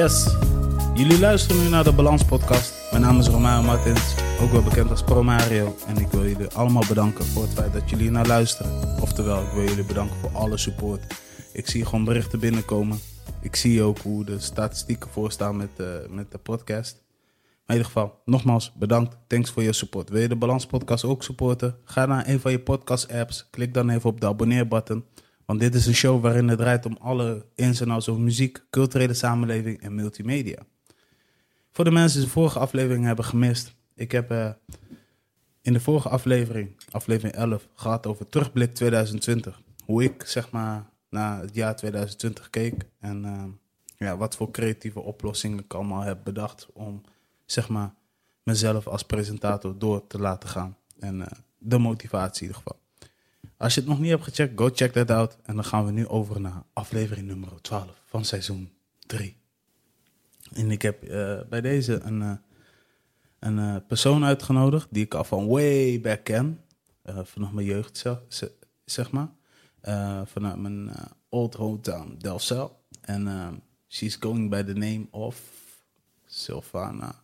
Yes, jullie luisteren nu naar de Balans Podcast. Mijn naam is Romario Martins, ook wel bekend als Pro Mario. En ik wil jullie allemaal bedanken voor het feit dat jullie naar luisteren. Oftewel, ik wil jullie bedanken voor alle support. Ik zie gewoon berichten binnenkomen. Ik zie ook hoe de statistieken voorstaan met, uh, met de podcast. in ieder geval, nogmaals bedankt. Thanks voor je support. Wil je de Balans Podcast ook supporten? Ga naar een van je podcast apps. Klik dan even op de abonneerbutton. Want dit is een show waarin het draait om alle ins en outs over muziek, culturele samenleving en multimedia. Voor de mensen die de vorige aflevering hebben gemist. Ik heb uh, in de vorige aflevering, aflevering 11, gehad over terugblik 2020. Hoe ik zeg maar naar het jaar 2020 keek. En uh, ja, wat voor creatieve oplossingen ik allemaal heb bedacht om zeg maar mezelf als presentator door te laten gaan. En uh, de motivatie in ieder geval. Als je het nog niet hebt gecheckt, go check that out. En dan gaan we nu over naar aflevering nummer 12 van seizoen 3. En ik heb uh, bij deze een, uh, een uh, persoon uitgenodigd die ik al van way back ken. vanaf mijn jeugd, zeg, zeg maar. vanuit mijn old hometown Delfzijl. En she's going by the name of Sylvana.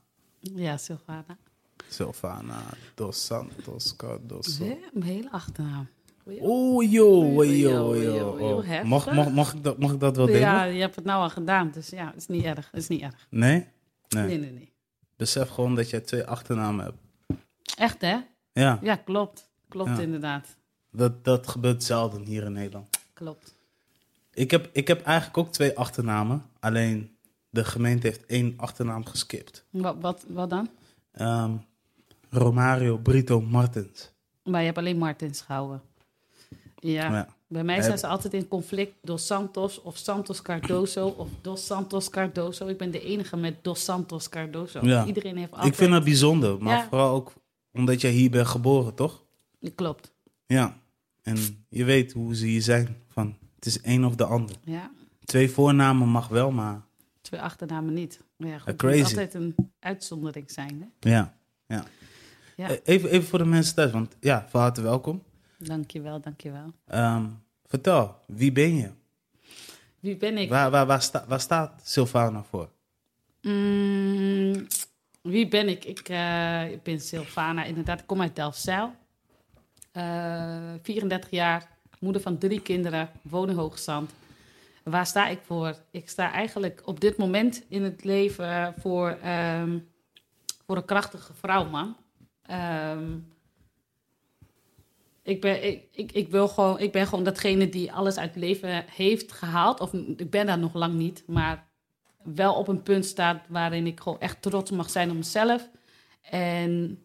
Ja, Sylvana. Sylvana dos Santos Cardoso. Een hele achternaam. Oeh, yo, yo, yo. Mag, mag, mag, ik dat, mag ik dat wel delen? Ja, je hebt het nou al gedaan, dus ja, het is niet erg. Het is niet erg. Nee? Nee, nee, nee. nee. Besef gewoon dat jij twee achternamen hebt. Echt, hè? Ja. Ja, klopt. Klopt, Ja. inderdaad. Dat, dat gebeurt zelden hier in Nederland. Klopt. Ik heb, ik heb eigenlijk ook twee achternamen. Alleen de gemeente heeft één achternaam geskipt. Wat, wat, wat dan? Ehm, Romario Brito Martens. Maar je hebt alleen Martins gehouden. Ja. Ja. Bij mij zijn ze altijd in conflict. Dos Santos of Santos Cardoso of Dos Santos Cardoso. Ik ben de enige met Dos Santos Cardoso. Ja. Iedereen heeft altijd... Ik vind dat bijzonder, maar Ja. vooral ook omdat jij hier bent geboren, toch? Klopt, Ja. En je weet hoe ze hier zijn. Van, het is één of de ander. ja. Twee voornamen mag wel, maar Twee achternamen niet. Maar ja, goed, het moet altijd een uitzondering zijn. Hè? ja. ja. Ja, E- Even, even voor de mensen thuis, want ja, van harte welkom. Dankjewel, dankjewel. Ehm, vertel, wie ben je? Wie ben ik? Waar, waar, waar, sta, waar staat Sylvana voor? Mm, wie ben ik? Ik, eh, ik ben Sylvana, inderdaad. Ik kom uit Delfzijl. Eh 34 jaar, moeder van drie kinderen, woon in Hoogzand. Waar sta ik voor? Ik sta eigenlijk op dit moment in het leven voor, ehm, voor een krachtige vrouw, man. Ehm, ik, ben, ik, ik, ik, wil gewoon, ik ben gewoon datgene die alles uit het leven heeft gehaald. Of ik ben daar nog lang niet, maar wel op een punt staat waarin ik gewoon echt trots mag zijn op mezelf. En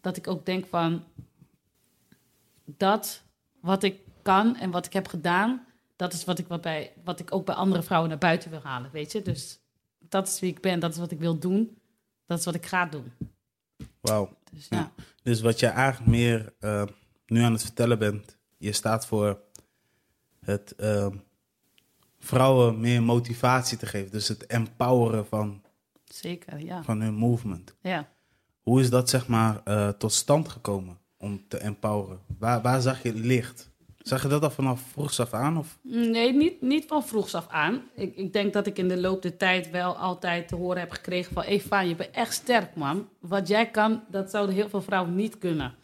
dat ik ook denk van dat wat ik kan en wat ik heb gedaan, dat is wat ik, wat bij, wat ik ook bij andere vrouwen naar buiten wil halen, weet je. Dus dat is wie ik ben, dat is wat ik wil doen, dat is wat ik ga doen. Wauw. Dus ja, Dus wat jij eigenlijk meer eh, nu aan het vertellen bent, je staat voor het ehm, vrouwen meer motivatie te geven. Dus het empoweren van, zeker, ja. van hun movement. ja. Hoe is dat zeg maar eh, tot stand gekomen om te empoweren? Waar, waar zag je licht? Zag je dat al vanaf vroegs af aan? Of? Nee, niet, niet van vroegs af aan. Ik, ik denk dat ik in de loop der tijd wel altijd te horen heb gekregen van... Eva, je bent echt sterk, man. Wat jij kan, dat zouden heel veel vrouwen niet kunnen.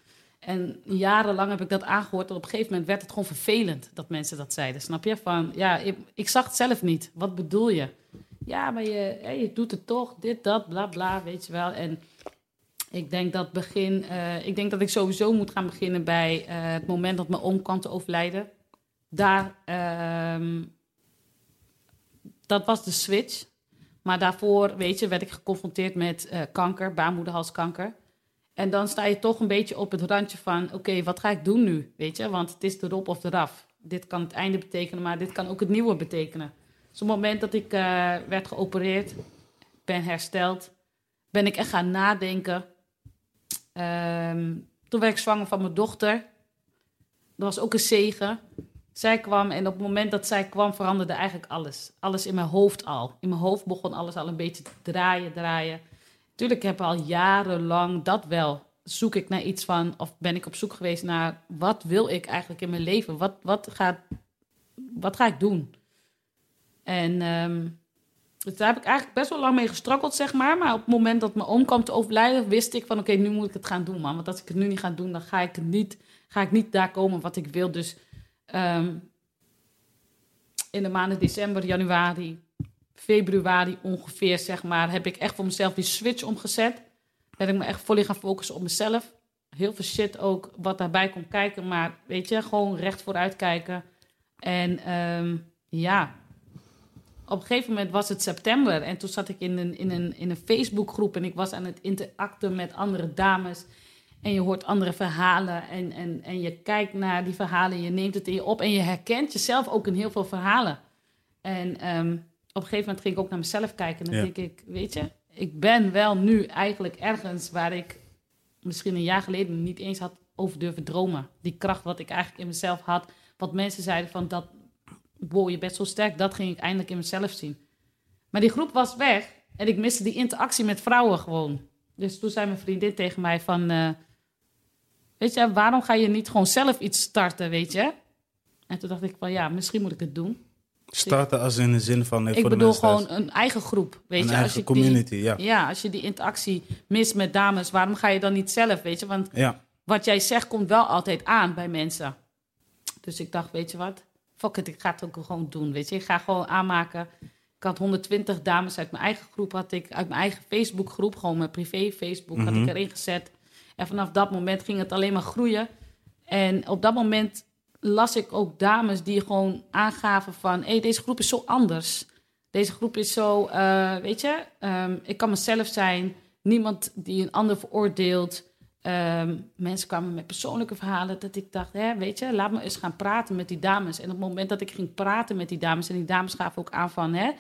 En jarenlang heb ik dat aangehoord. En op een gegeven moment werd het gewoon vervelend dat mensen dat zeiden. Snap je? Van, ja, ik, ik zag het zelf niet. Wat bedoel je? Ja, maar je, je doet het toch, dit, dat, bla, bla, weet je wel. En ik denk dat begin, eh, ik denk dat ik sowieso moet gaan beginnen bij eh, het moment dat mijn oom kwam te overlijden. Daar, ehm, dat was de switch. Maar daarvoor, weet je, werd ik geconfronteerd met eh, kanker, baarmoederhalskanker. En dan sta je toch een beetje op het randje van, oké, wat ga ik doen nu? Weet je, want het is erop of eraf. Dit kan het einde betekenen, maar dit kan ook het nieuwe betekenen. Dus op het moment dat ik eh, werd geopereerd, ben hersteld, ben ik echt gaan nadenken. Ehm, toen werd ik zwanger van mijn dochter. Dat was ook een zegen. Zij kwam en op het moment dat zij kwam veranderde eigenlijk alles. Alles in mijn hoofd al. In mijn hoofd begon alles al een beetje te draaien, draaien. Tuurlijk heb ik al jarenlang dat wel. Zoek ik naar iets van, of ben ik op zoek geweest naar wat wil ik eigenlijk in mijn leven? Wat, wat, gaat, wat ga ik doen? En ehm, Dus daar heb ik eigenlijk best wel lang mee gestruggeld, zeg maar. Maar op het moment dat mijn oom kwam te overlijden, wist ik van... oké, nu moet ik het gaan doen, man. Want als ik het nu niet ga doen, dan ga ik, niet, ga ik niet daar komen wat ik wil. Dus ehm, in de maanden december, januari, februari ongeveer, zeg maar... heb ik echt voor mezelf die switch omgezet. Ben ik me echt volledig gaan focussen op mezelf. Heel veel shit ook wat daarbij komt kijken. Maar weet je, gewoon recht vooruit kijken. En ehm, ja op een gegeven moment was het september en toen zat ik in een, in een, in een Facebookgroep en ik was aan het interacten met andere dames. En je hoort andere verhalen en, en, en je kijkt naar die verhalen, je neemt het in je op en je herkent jezelf ook in heel veel verhalen. En ehm, op een gegeven moment ging ik ook naar mezelf kijken en dan denk ik, weet je, ik ben wel nu eigenlijk ergens waar ik misschien een jaar geleden niet eens had over durven dromen. Die kracht wat ik eigenlijk in mezelf had, wat mensen zeiden van dat, wow, je bent zo sterk. Dat ging ik eindelijk in mezelf zien. Maar die groep was weg en ik miste die interactie met vrouwen gewoon. Dus toen zei mijn vriendin tegen mij van... Uh, weet je, waarom ga je niet gewoon zelf iets starten, weet je? En toen dacht ik van, ja, misschien moet ik het doen. Starten als in de zin van... Ik bedoel gewoon een eigen groep, weet een je. Eigen als je community, die, ja. Ja, als je die interactie mist met dames, waarom ga je dan niet zelf, weet je? Want ja. wat jij zegt komt wel altijd aan bij mensen. Dus ik dacht, weet je wat? fuck it, ik ga het ook gewoon doen, weet je. Ik ga gewoon aanmaken. Ik had 120 dames uit mijn eigen groep, had ik uit mijn eigen Facebookgroep, gewoon mijn privé Facebook, had ik mhm. erin gezet. En vanaf dat moment ging het alleen maar groeien. En op dat moment las ik ook dames die gewoon aangaven van... hé, hey, deze groep is zo anders. Deze groep is zo, uh, weet je... Um, ik kan mezelf zijn. Niemand die een ander veroordeelt. Um, mensen kwamen met persoonlijke verhalen dat ik dacht, hè, weet je, laat me eens gaan praten met die dames. En op het moment dat ik ging praten met die dames, en die dames gaven ook aan van, hè,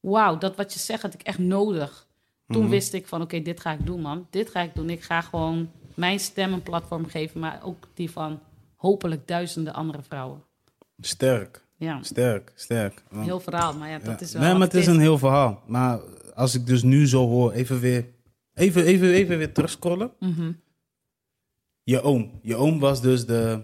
wauw, dat wat je zegt had ik echt nodig. Toen mhm. wist ik van, oké, dit ga ik doen, man. Dit ga ik doen. Ik ga gewoon mijn stem een platform geven, maar ook die van hopelijk duizenden andere vrouwen. Sterk. Ja. Sterk, sterk. Heel verhaal, maar ja, dat is wel. Nee, maar het is een heel verhaal. Maar als ik dus nu zo hoor, even weer, even, even, even weer terugscrollen. Mm je oom. Je oom was dus de,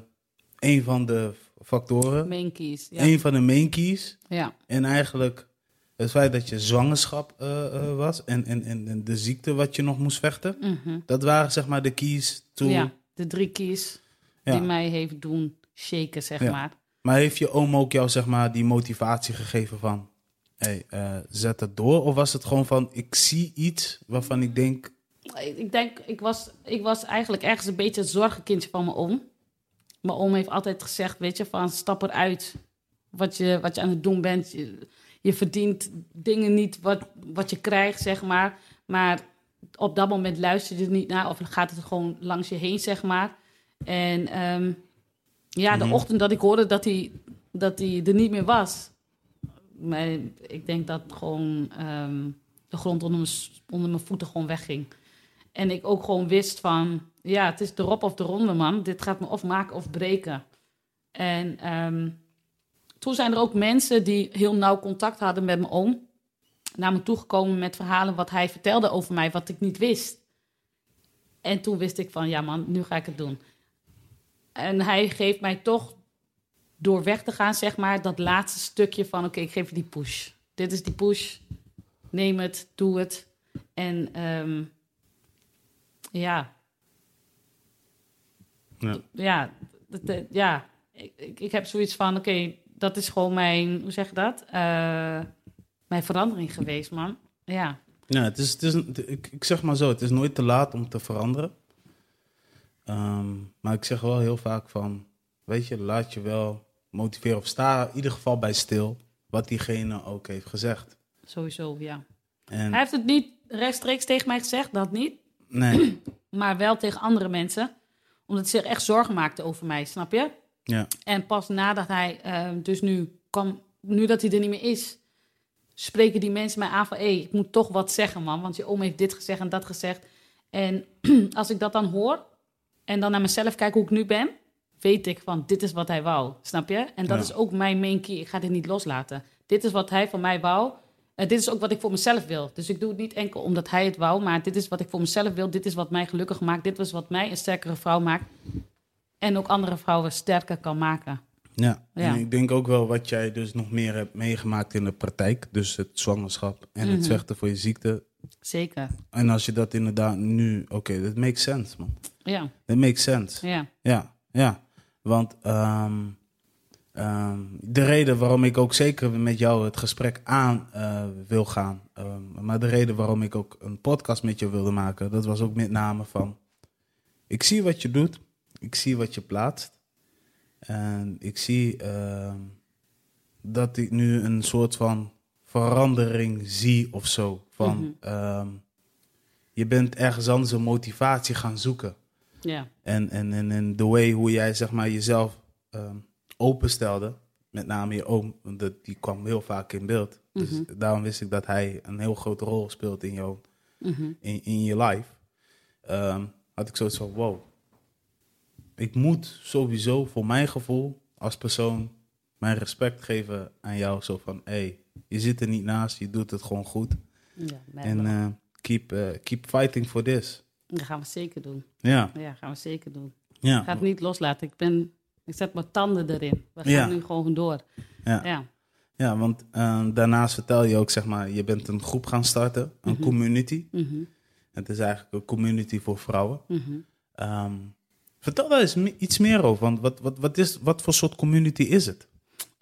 een van de factoren. Main keys. Ja. Een van de main keys. Ja. En eigenlijk het feit dat je zwangerschap uh, was en, en, en de ziekte wat je nog moest vechten. Mhm. Dat waren zeg maar de keys toe. Ja, de drie keys die mij heeft doen shaken, zeg maar. Maar heeft je oom ook jou zeg maar die motivatie gegeven van... Hey, uh, zet het door? Of was het gewoon van, ik zie iets waarvan ik denk, ik denk, ik was, ik was eigenlijk ergens een beetje het zorgenkindje van mijn oom. Mijn oom heeft altijd gezegd, weet je, van stap eruit. Wat je, wat je aan het doen bent. Je, je verdient dingen niet wat, wat je krijgt, zeg maar. Maar op dat moment luister je er niet naar. Of gaat het gewoon langs je heen, zeg maar. En ehm, ja, de mhm. ochtend dat ik hoorde dat hij, dat hij er niet meer was. Maar ik denk dat gewoon ehm, de grond onder mijn, onder mijn voeten gewoon wegging. En ik ook gewoon wist van, ja, het is erop of de ronde, man. Dit gaat me of maken of breken. En ehm, toen zijn er ook mensen die heel nauw contact hadden met mijn oom. Naar me toegekomen met verhalen wat hij vertelde over mij, wat ik niet wist. En toen wist ik van, ja man, nu ga ik het doen. En hij geeft mij toch, door weg te gaan, zeg maar, dat laatste stukje van, oké, ik geef je die push. Dit is die push. Neem het, doe het. En um, ja. Ja, ja, dat, ja. Ik, ik, ik, heb zoiets van, oké, dat is gewoon mijn, hoe zeg je dat? Uh, mijn verandering geweest, man. Ja. Ja, het is, het is, ik, ik zeg maar zo, het is nooit te laat om te veranderen. Um, maar ik zeg wel heel vaak van, weet je, laat je wel motiveren of sta in ieder geval bij stil wat diegene ook heeft gezegd. Sowieso, ja. En... Hij heeft het niet rechtstreeks tegen mij gezegd, dat niet. Nee. maar wel tegen andere mensen. Omdat hij zich echt zorgen maakte over mij, snap je? Ja. En pas nadat hij uh, dus nu kwam, nu dat hij er niet meer is, spreken die mensen mij aan van... hé, hey, ik moet toch wat zeggen, man. Want je oom heeft dit gezegd en dat gezegd. En als ik dat dan hoor en dan naar mezelf kijk hoe ik nu ben... weet ik van, dit is wat hij wou, snap je? En dat is ook mijn main key. Ik ga dit niet loslaten. Dit is wat hij van mij wou. Uh, dit is ook wat ik voor mezelf wil. Dus ik doe het niet enkel omdat hij het wou, maar dit is wat ik voor mezelf wil. Dit is wat mij gelukkig maakt. Dit is wat mij een sterkere vrouw maakt. En ook andere vrouwen sterker kan maken. Ja. Ja. en ik denk ook wel wat jij dus nog meer hebt meegemaakt in de praktijk. Dus het zwangerschap en het Mhm. vechten voor je ziekte. Zeker. En als je dat inderdaad nu... Oké, dat makes sense, man. Ja, Dat makes sense. ja. Ja, ja. Want ehm, de reden waarom ik ook zeker met jou het gesprek aan eh, wil gaan... ehm, maar de reden waarom ik ook een podcast met je wilde maken... dat was ook met name van... Ik zie wat je doet. Ik zie wat je plaatst. En ik zie dat ik nu een soort van verandering zie of zo. Van, Mhm. ehm, je bent ergens anders een motivatie gaan zoeken. Ja, En, en, en, en de way hoe jij zeg maar, jezelf ehm, openstelde, met name je oom, want dat, die kwam heel vaak in beeld. Dus Mhm. daarom wist ik dat hij een heel grote rol speelt in, jou, Mhm. in, in je life. Ehm, had ik zoiets van, wow, ik moet sowieso voor mijn gevoel als persoon mijn respect geven aan jou. Zo van, hé, hey, je zit er niet naast, je doet het gewoon goed. ja En eh, keep, eh, keep fighting for this. dat gaan we zeker doen. Ja, Ja, gaan we zeker doen. ja. Ik ga het niet loslaten. Ik, ben, ik zet mijn tanden erin. We gaan Ja. nu gewoon door. Ja. Ja, Ja, want eh, daarnaast vertel je ook, zeg maar, je bent een groep gaan starten, een Mhm. community. Mhm. Het is eigenlijk een community voor vrouwen. Mhm. Ehm, vertel daar eens iets meer over, want wat, wat, wat, is, wat voor soort community is het?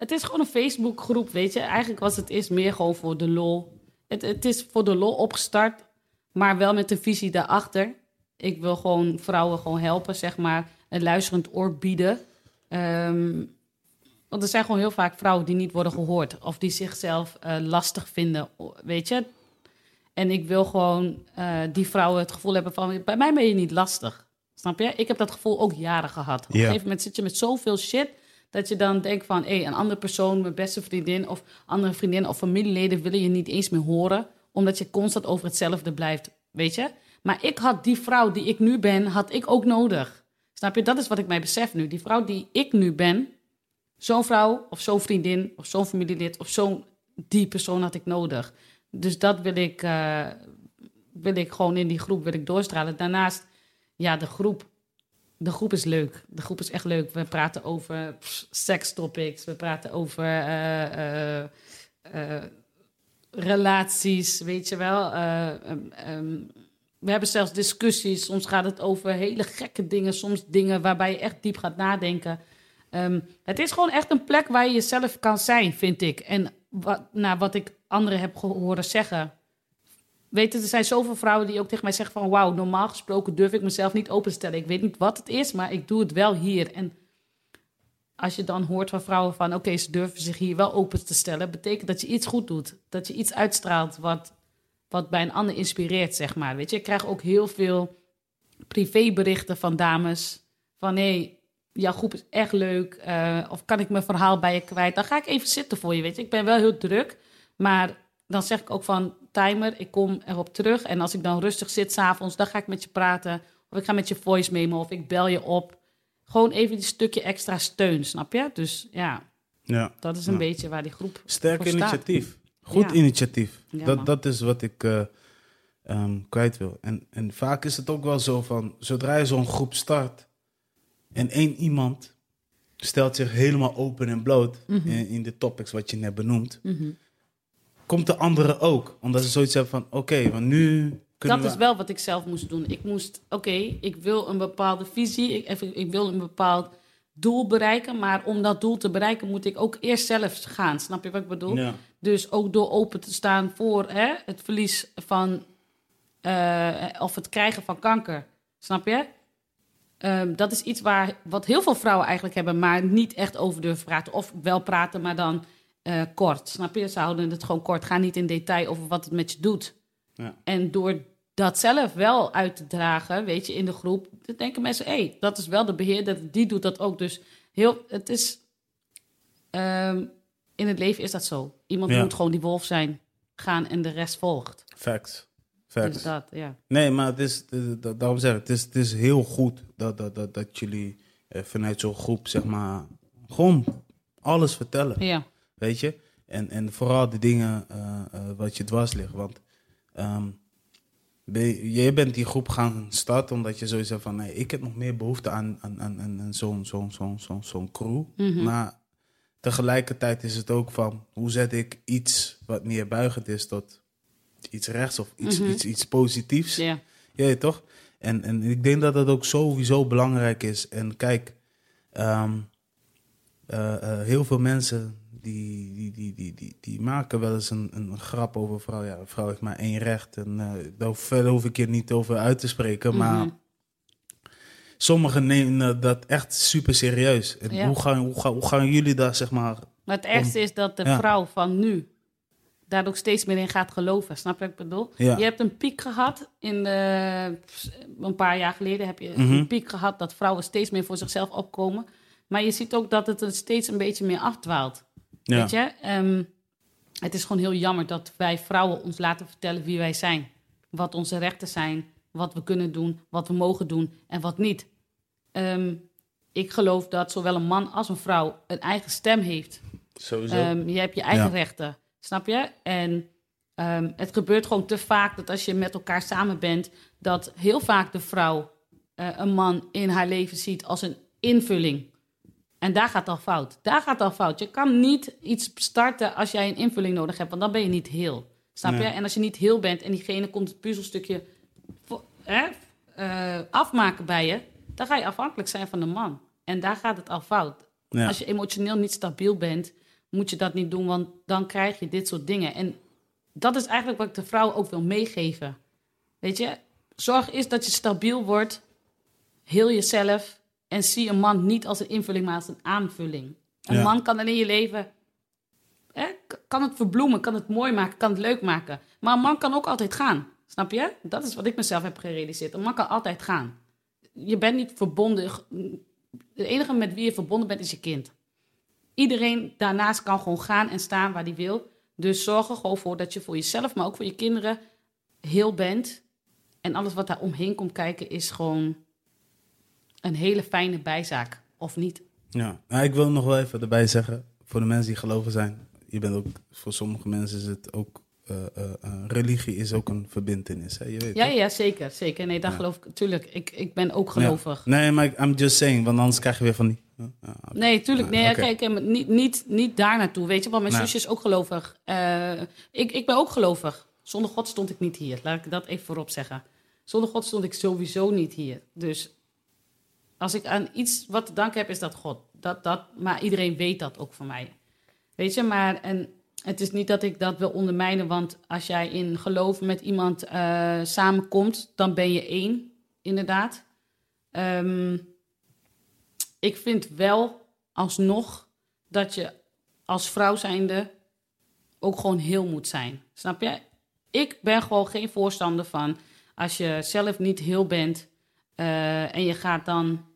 Het is gewoon een Facebookgroep, weet je. Eigenlijk was het eerst meer gewoon voor de lol. Het, het is voor de lol opgestart, maar wel met een visie daarachter. Ik wil gewoon vrouwen gewoon helpen, zeg maar. Een luisterend oor bieden. Ehm, want er zijn gewoon heel vaak vrouwen die niet worden gehoord. Of die zichzelf eh, lastig vinden, weet je. En ik wil gewoon eh, die vrouwen het gevoel hebben van... bij mij ben je niet lastig, snap je? Ik heb dat gevoel ook jaren gehad. Op een gegeven moment zit je met zoveel shit... dat je dan denkt van... hé, een andere persoon, mijn beste vriendin... of andere vriendin of familieleden willen je niet eens meer horen... omdat je constant over hetzelfde blijft, weet je? Maar ik had die vrouw die ik nu ben, had ik ook nodig. Snap je? Dat is wat ik mij besef nu. Die vrouw die ik nu ben... zo'n vrouw of zo'n vriendin of zo'n familielid... of zo'n die persoon had ik nodig. Dus dat wil ik, eh, wil ik gewoon in die groep wil ik doorstralen. Daarnaast, ja, de groep. De groep is leuk. De groep is echt leuk. We praten over sekstopics. We praten over eh, eh, eh, relaties, weet je wel. Eh, ehm, ehm, we hebben zelfs discussies. Soms gaat het over hele gekke dingen. Soms dingen waarbij je echt diep gaat nadenken. Ehm, het is gewoon echt een plek waar je jezelf kan zijn, vind ik. En wat, naar wat ik anderen heb ge- horen zeggen. Weet er zijn zoveel vrouwen die ook tegen mij zeggen van... wauw, normaal gesproken durf ik mezelf niet openstellen. Ik weet niet wat het is, maar ik doe het wel hier. En als je dan hoort van vrouwen van... oké, ze durven zich hier wel open te stellen... betekent dat je iets goed doet. Dat je iets uitstraalt wat, wat bij een ander inspireert, zeg maar. Weet je, ik krijg ook heel veel privéberichten van dames... van hé, hey, jouw groep is echt leuk... eh, of kan ik mijn verhaal bij je kwijt? Dan ga ik even zitten voor je, weet je. Ik ben wel heel druk, maar dan zeg ik ook van... timer, ik kom erop terug. En als ik dan rustig zit s'avonds, dan ga ik met je praten... of ik ga met je voice memo of ik bel je op... Gewoon even een stukje extra steun, snap je? Dus ja, Ja. dat is een Ja. beetje waar die groep Sterk initiatief. Goed Ja. initiatief. Dat, dat is wat ik eh, ehm, kwijt wil. En, en vaak is het ook wel zo van, zodra je zo'n groep start en één iemand stelt zich helemaal open en bloot Mhm. in, in de topics wat je net benoemt, komt de andere ook. Omdat ze zoiets hebben van, oké, want nu kunnen Dat we... is wel wat ik zelf moest doen. Ik moest, oké, ik wil een bepaalde visie, ik, even, ik wil een bepaald doel bereiken, maar om dat doel te bereiken moet ik ook eerst zelf gaan. Snap je wat ik bedoel? Ja. Dus ook door open te staan voor hè, het verlies van eh, of het krijgen van kanker. Snap je? Ehm, dat is iets waar, wat heel veel vrouwen eigenlijk hebben, maar niet echt over durven praten. Of wel praten, maar dan eh, kort. Snap je? Ze houden het gewoon kort. Ga niet in detail over wat het met je doet. Ja. En door dat zelf wel uit te dragen, weet je, in de groep, dan denken mensen, hé, hey, dat is wel de beheerder, die doet dat ook. Dus heel, het is, ehm, in het leven is dat zo. Iemand Ja. moet gewoon die wolf zijn, gaan en de rest volgt. Facts. Facts. Dus dat, ja. Nee, maar het is, da- da- daarom zeg ik, het is, het is heel goed dat, dat, dat, dat jullie eh, vanuit zo'n groep, zeg maar, gewoon alles vertellen. Ja, Weet je? En, en vooral de dingen eh, eh, wat je dwars ligt. Want ehm, ben je, jij bent die groep gaan starten omdat je hebt van... Nee, ik heb nog meer behoefte aan, aan, aan, aan, zo'n zo'n zo'n zo'n zo'n crew. Mhm. Maar tegelijkertijd is het ook van hoe zet ik iets wat neerbuigend is tot iets rechts of iets, Mhm. iets, iets positiefs. Ja. Toch? En, en ik denk dat dat ook sowieso belangrijk is. En kijk, ehm, eh, eh, heel veel mensen die, die, die, die, die, die maken wel eens een, een grap over vrouw. Ja, vrouw heeft maar één recht. En eh, daar hoef, ik je niet over uit te spreken. Maar Mhm. sommigen nemen dat echt super serieus. En Ja. hoe, gaan, hoe, gaan, hoe gaan jullie daar, zeg maar... Maar het ergste is dat de Ja. vrouw van nu daar ook steeds meer in gaat geloven. Snap je wat ik bedoel? Ja. Je hebt een piek gehad in de, een paar jaar geleden heb je Mhm. een piek gehad dat vrouwen steeds meer voor zichzelf opkomen. Maar je ziet ook dat het er steeds een beetje meer afdwaalt. Ja. Weet je? Ehm, het is gewoon heel jammer dat wij vrouwen ons laten vertellen wie wij zijn. Wat onze rechten zijn, wat we kunnen doen, wat we mogen doen en wat niet. Ehm, ik geloof dat zowel een man als een vrouw een eigen stem heeft. Sowieso. Ehm, je hebt je eigen Ja. rechten, snap je? En ehm, het gebeurt gewoon te vaak dat als je met elkaar samen bent, dat heel vaak de vrouw eh, een man in haar leven ziet als een invulling. En daar gaat al fout. Daar gaat al fout. Je kan niet iets starten als jij een invulling nodig hebt, want dan ben je niet heel. Snap Nee. je? En als je niet heel bent en diegene komt het puzzelstukje hè, eh, afmaken bij je, dan ga je afhankelijk zijn van de man. En daar gaat het al fout. ja. Als je emotioneel niet stabiel bent, moet je dat niet doen, want dan krijg je dit soort dingen. En dat is eigenlijk wat ik de vrouw ook wil meegeven. Weet je, zorg is dat je stabiel wordt, heel jezelf en zie een man niet als een invulling, maar als een aanvulling. Een Ja. man kan dan in je leven, hè, kan het verbloemen, kan het mooi maken, kan het leuk maken. Maar een man kan ook altijd gaan, snap je? Dat is wat ik mezelf heb gerealiseerd. Een man kan altijd gaan. Je bent niet verbonden. De enige met wie je verbonden bent is je kind. Iedereen daarnaast kan gewoon gaan en staan waar hij wil. Dus zorg er gewoon voor dat je voor jezelf, maar ook voor je kinderen heel bent. En alles wat daar omheen komt kijken is gewoon een hele fijne bijzaak. Of niet? Ja, nou, ik wil nog wel even erbij zeggen, voor de mensen die geloven zijn, je bent ook, voor sommige mensen is het ook, eh, eh, eh, religie is ook een verbindenis, hè? je weet Ja, toch? ja, zeker. zeker. Nee, dat Ja. geloof ik. Tuurlijk, ik, ik ben ook gelovig. Ja. Nee, maar ik- I'm just saying, want anders krijg je weer van die... Nee, tuurlijk. Nee, kijk, niet, niet, niet daar naartoe, weet je. Want mijn zusje is ook gelovig. Ik, ik ben ook gelovig. Zonder God stond ik niet hier. Laat ik dat even voorop zeggen. Zonder God stond ik sowieso niet hier. Dus als ik aan iets wat te danken heb, is dat God. Dat, dat, maar iedereen weet dat ook van mij. Weet je, maar en het is niet dat ik dat wil ondermijnen. Want als jij in geloof met iemand eh, samenkomt, dan ben je één, inderdaad. Ehm, ik vind wel alsnog dat je als vrouw zijnde ook gewoon heel moet zijn. Snap je? Ik ben gewoon geen voorstander van als je zelf niet heel bent eh, en je gaat dan.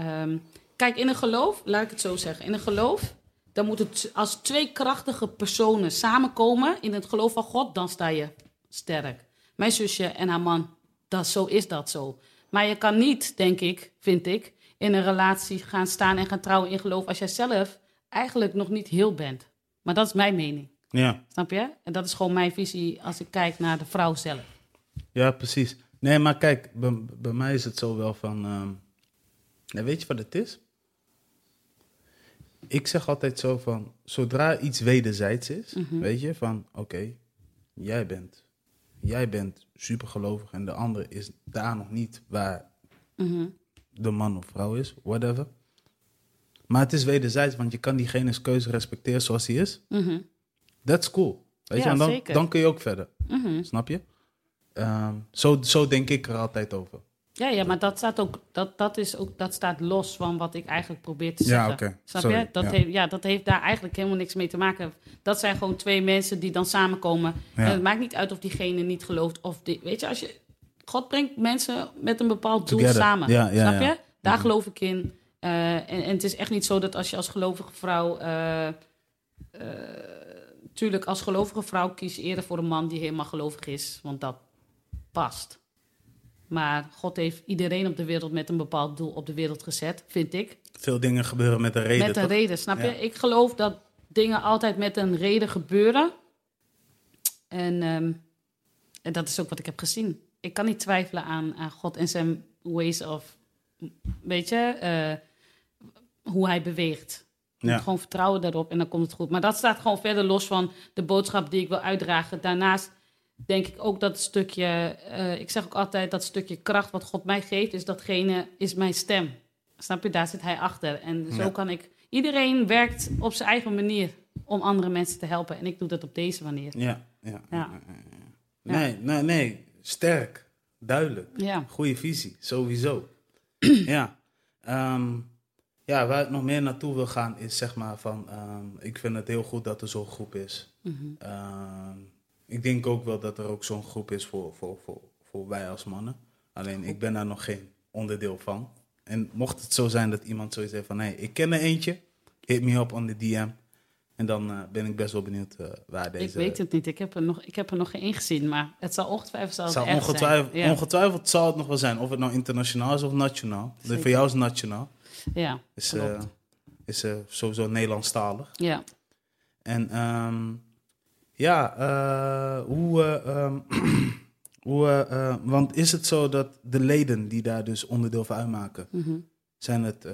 Ehm, kijk, in een geloof, laat ik het zo zeggen, in een geloof, dan moet het als twee krachtige personen samenkomen in het geloof van God, dan sta je sterk. Mijn zusje en haar man, dat, zo is dat zo. Maar je kan niet, denk ik, vind ik, in een relatie gaan staan en gaan trouwen in geloof als jij zelf eigenlijk nog niet heel bent. Maar dat is mijn mening. Ja, Snap je? En dat is gewoon mijn visie als ik kijk naar de vrouw zelf. ja, precies. Nee, maar kijk, bij, bij mij is het zo wel van... ehm, ja, weet je wat het is? Ik zeg altijd zo van, zodra iets wederzijds is, Mhm. weet je, van oké, jij bent, jij bent supergelovig en de ander is daar nog niet waar Mhm. de man of vrouw is, whatever. Maar het is wederzijds, want je kan diegene's keuze respecteren zoals hij is. Mhm. That's cool. Weet Ja, je, en dan, zeker. dan kun je ook verder. Mhm. Snap je? Ehm, zo, zo denk ik er altijd over. Ja, ja, maar dat staat ook, dat, dat is ook, dat staat los van wat ik eigenlijk probeer te Ja, zeggen. Snap Sorry, je? Dat, ja. Heeft, ja, dat heeft daar eigenlijk helemaal niks mee te maken. Dat zijn gewoon twee mensen die dan samenkomen. Ja. En het maakt niet uit of diegene niet gelooft of die, weet je, als je God brengt mensen met een bepaald doel Together. samen. Ja, ja, Snap je? Daar geloof ik in. Eh, en, en het is echt niet zo dat als je als gelovige vrouw. eh, tuurlijk, als gelovige vrouw kies je eerder voor een man die helemaal gelovig is, want dat past. Maar God heeft iedereen op de wereld met een bepaald doel op de wereld gezet, vind ik. Veel dingen gebeuren met een reden, met een toch? reden, snap je? Ja. Ik geloof dat dingen altijd met een reden gebeuren. En, ehm, en dat is ook wat ik heb gezien. Ik kan niet twijfelen aan, aan God en zijn ways of, weet je, eh, hoe hij beweegt. Ja. moet gewoon vertrouwen daarop en dan komt het goed. Maar dat staat gewoon verder los van de boodschap die ik wil uitdragen. Daarnaast denk ik ook dat stukje, eh, ik zeg ook altijd dat stukje kracht wat God mij geeft, is datgene, is mijn stem. Snap je, daar zit hij achter. En zo Ja. kan ik, iedereen werkt op zijn eigen manier om andere mensen te helpen. En ik doe dat op deze manier. Ja, ja. Ja. ja, ja, ja. Nee, nee, nee. Sterk. Duidelijk. Ja, Goede visie, sowieso. ja. Ehm, ja, waar ik nog meer naartoe wil gaan is zeg maar van... ehm, ik vind het heel goed dat er zo'n groep is. Mhm. Ehm, ik denk ook wel dat er ook zo'n groep is voor, voor, voor, voor wij als mannen. Alleen ik ben daar nog geen onderdeel van. En mocht het zo zijn dat iemand zoiets heeft van... Hey, ik ken er eentje, hit me up on the DM. En dan eh, ben ik best wel benieuwd eh, waar deze... ik weet het niet. Ik heb er nog, ik heb er nog geen gezien, maar het zal ongetwijfeld zal het Zal ongetwijfeld, zijn. Ja. ongetwijfeld zal het nog wel zijn. Of het nou internationaal is of nationaal. Voor jou is het nationaal. ja, Is, eh, is sowieso Nederlandstalig. ja. En ehm, ja, eh, hoe... eh, ehm, hoe eh, want is het zo dat de leden die daar dus onderdeel van uitmaken... Mhm. zijn het...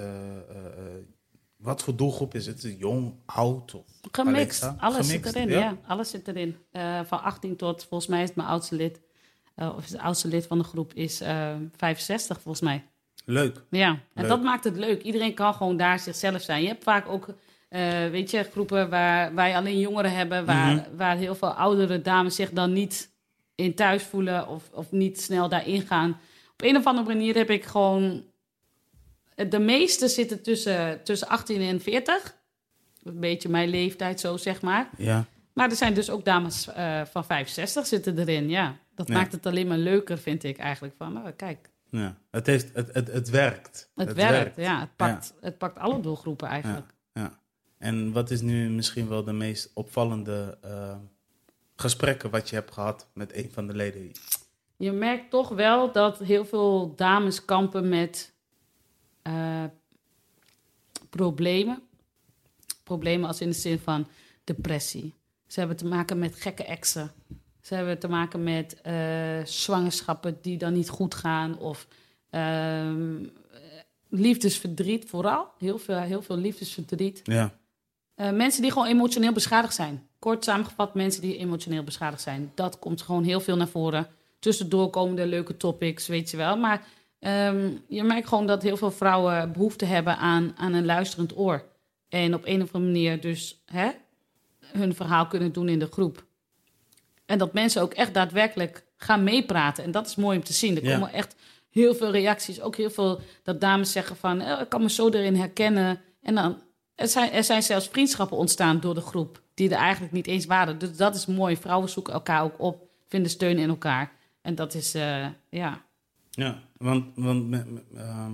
wat voor doelgroep is het? Jong, oud? Of Gemixt, alles Gemixt, zit erin, ja? ja. Alles zit erin. Van 18 tot, volgens mij is het mijn oudste lid, of het oudste lid van de groep is eh 65 volgens mij. Leuk. Ja, en Leuk. dat maakt het leuk. Iedereen kan gewoon daar zichzelf zijn. Je hebt vaak ook, eh, weet je, groepen waar, waar je alleen jongeren hebben, waar, Mhm. waar heel veel oudere dames zich dan niet in thuis voelen of, of niet snel daarin gaan. Op een of andere manier heb ik gewoon. De meeste zitten tussen, tussen 18 en 40. Een beetje mijn leeftijd, zo zeg maar. Ja. Maar er zijn dus ook dames eh, van 65 zitten erin, ja. Dat Ja. maakt het alleen maar leuker, vind ik eigenlijk. Van, oh, kijk, ja. Het, heeft, het, het, het werkt. het, werkt, ja. Het pakt, het pakt alle doelgroepen eigenlijk. Ja. En wat is nu misschien wel de meest opvallende eh, gesprekken wat je hebt gehad met een van de leden? Je merkt toch wel dat heel veel dames kampen met eh, problemen. Problemen als in de zin van depressie. Ze hebben te maken met gekke exen. Ze hebben te maken met eh, zwangerschappen die dan niet goed gaan. Of ehm, liefdesverdriet vooral. Heel veel, heel veel liefdesverdriet. Ja. Eh, mensen die gewoon emotioneel beschadigd zijn. Kort samengevat, mensen die emotioneel beschadigd zijn. Dat komt gewoon heel veel naar voren. Tussendoor komen er leuke topics, weet je wel. Maar ehm, je merkt gewoon dat heel veel vrouwen behoefte hebben aan, aan een luisterend oor. En op een of andere manier dus hè, hun verhaal kunnen doen in de groep. En dat mensen ook echt daadwerkelijk gaan meepraten. En dat is mooi om te zien. Er Ja. komen echt heel veel reacties. Ook heel veel dat dames zeggen van... "Eh, ik kan me zo erin herkennen. En dan, er, zijn, er zijn zelfs vriendschappen ontstaan door de groep... die er eigenlijk niet eens waren. Dus dat is mooi. Vrouwen zoeken elkaar ook op. Vinden steun in elkaar. En dat is, eh, ja... Ja, want, want ehm,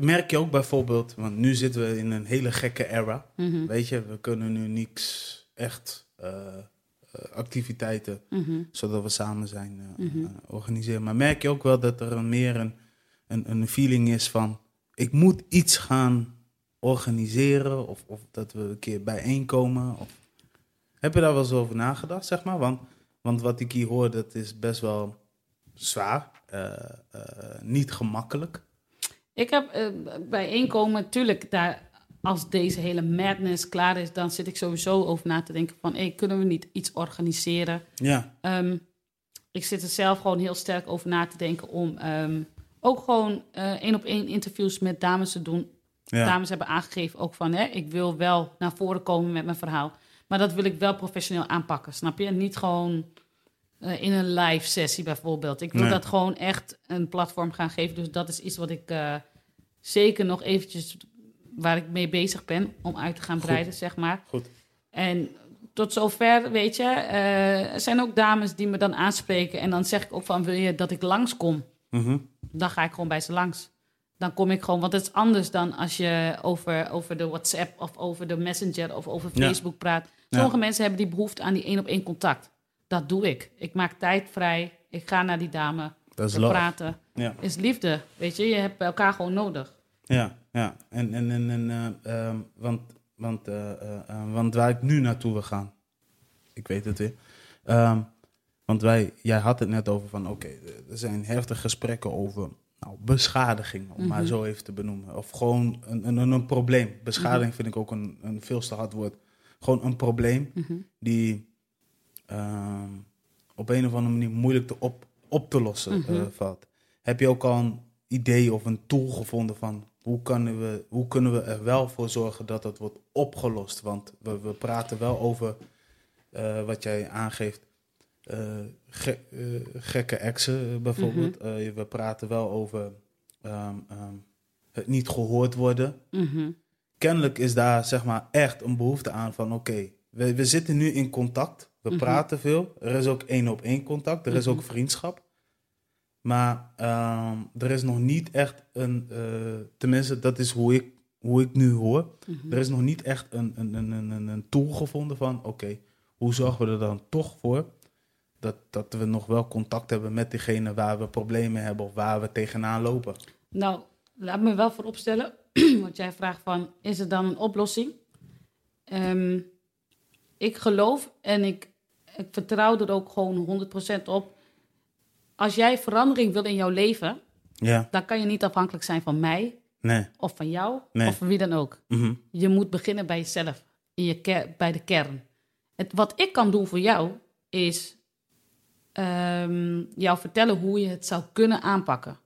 merk je ook bijvoorbeeld, want nu zitten we in een hele gekke era. mhm, Weet je, we kunnen nu niks echt eh, activiteiten mhm. zodat we samen zijn eh, Mhm. organiseren. Maar merk je ook wel dat er meer een, een, een feeling is van ik moet iets gaan organiseren of, of dat we een keer bijeenkomen? Of... Heb je daar wel eens over nagedacht, zeg maar? Want, want wat ik hier hoor, dat is best wel zwaar, eh, eh, niet gemakkelijk. Ik heb eh, bijeenkomen, natuurlijk, daar, als deze hele madness klaar is, dan zit ik sowieso over na te denken van, hey, kunnen we niet iets organiseren? Ja, Ehm, ik zit er zelf gewoon heel sterk over na te denken om ehm, ook gewoon één op één interviews met dames te doen. Ja, Dames hebben aangegeven ook van, hè, ik wil wel naar voren komen met mijn verhaal. Maar dat wil ik wel professioneel aanpakken, snap je? Niet gewoon eh, in een live sessie bijvoorbeeld. Ik wil Nee. dat gewoon echt een platform gaan geven. Dus dat is iets wat ik eh, zeker nog eventjes, waar ik mee bezig ben om uit te gaan Goed. breiden, zeg maar. goed. En tot zover, weet je, eh, er zijn ook dames die me dan aanspreken. En dan zeg ik ook van, wil je dat ik langskom? Mhm. Dan ga ik gewoon bij ze langs. Dan kom ik gewoon, want het is anders dan als je over, over de WhatsApp of over de Messenger of over Ja. Facebook praat. Sommige mensen hebben die behoefte aan die één op één contact. Dat doe ik. Ik maak tijd vrij. Ik ga naar die dame. Dat is praten. Ja. Is liefde. Weet je, je hebt elkaar gewoon nodig. Ja, ja. En, en, en, en eh, ehm, want, want, eh, eh, eh, want waar ik nu naartoe wil gaan, ik weet het weer. Ehm, want wij, jij had het net over van, oké, er zijn heftige gesprekken over nou, beschadiging, om maar zo even te benoemen. Of gewoon een, een, een probleem. Beschadiging vind ik ook een, een veel te hard woord. Gewoon een probleem die ehm, op een of andere manier moeilijk te op, op te lossen eh, valt. Heb je ook al een idee of een tool gevonden van hoe kunnen we, hoe kunnen we er wel voor zorgen dat het wordt opgelost? Want we, we praten wel over eh, wat jij aangeeft. Eh, ge- gekke exen eh, bijvoorbeeld. Eh, we praten wel over ehm, ehm, het niet gehoord worden. Mhm. Kennelijk is daar zeg maar echt een behoefte aan van oké, we, we zitten nu in contact. We praten veel. Er is ook één op één contact. Er is ook vriendschap. Maar ehm, er is nog niet echt een, tenminste dat is hoe ik, hoe ik nu hoor. Er is nog niet echt een, een, een, een, een- een tool gevonden van oké, hoe zorgen we er dan toch voor dat, dat we nog wel contact hebben met diegene waar we problemen hebben of waar we tegenaan lopen. Nou, laat me wel vooropstellen, want jij vraagt van, is er dan een oplossing? Ehm, ik geloof en ik, ik vertrouw er ook gewoon 100% op. Als jij verandering wil in jouw leven, Ja, dan kan je niet afhankelijk zijn van mij nee. of van jou Nee. of van wie dan ook. Mhm. Je moet beginnen bij jezelf, in je bij de kern. Het, wat ik kan doen voor jou is ehm, jou vertellen hoe je het zou kunnen aanpakken.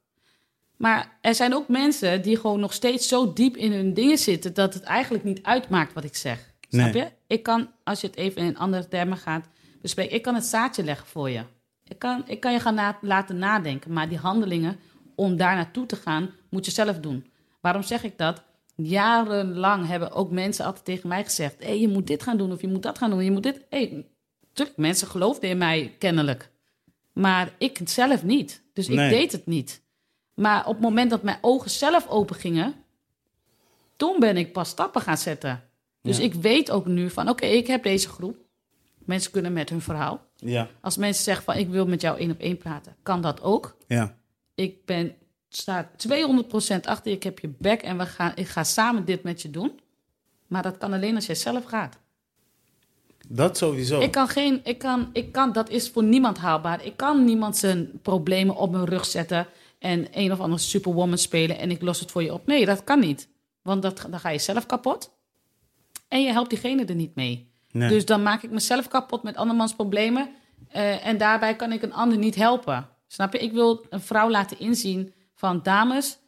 Maar er zijn ook mensen die gewoon nog steeds zo diep in hun dingen zitten dat het eigenlijk niet uitmaakt wat ik zeg. Snap je? Ik kan, als je het even in andere termen gaat bespreken, ik kan het zaadje leggen voor je. Ik kan, ik kan je gaan na- laten nadenken, maar die handelingen om daar naartoe te gaan, moet je zelf doen. Waarom zeg ik dat? Jarenlang hebben ook mensen altijd tegen mij gezegd: hé, je moet dit gaan doen of je moet dat gaan doen. Je moet dit. Hey, tuurlijk, mensen geloofden in mij kennelijk. Maar ik zelf niet. Dus ik deed het niet. Maar op het moment dat mijn ogen zelf open gingen, toen ben ik pas stappen gaan zetten. Dus Ja. ik weet ook nu van, oké, ik heb deze groep. Mensen kunnen met hun verhaal. Ja, Als mensen zeggen van, ik wil met jou één op één praten, kan dat ook. ja, Ik ben, sta 200% achter ik heb je bek en we gaan, ik ga samen dit met je doen. Maar dat kan alleen als jij zelf gaat. Dat sowieso. Ik kan geen, ik kan, ik kan, dat is voor niemand haalbaar. Ik kan niemand zijn problemen op mijn rug zetten en een of andere superwoman spelen en ik los het voor je op. Nee, dat kan niet. Want dat, dan ga je zelf kapot. En je helpt diegene er niet mee. Nee. Dus dan maak ik mezelf kapot met andermans problemen. eh, en daarbij kan ik een ander niet helpen. Snap je? Ik wil een vrouw laten inzien van dames,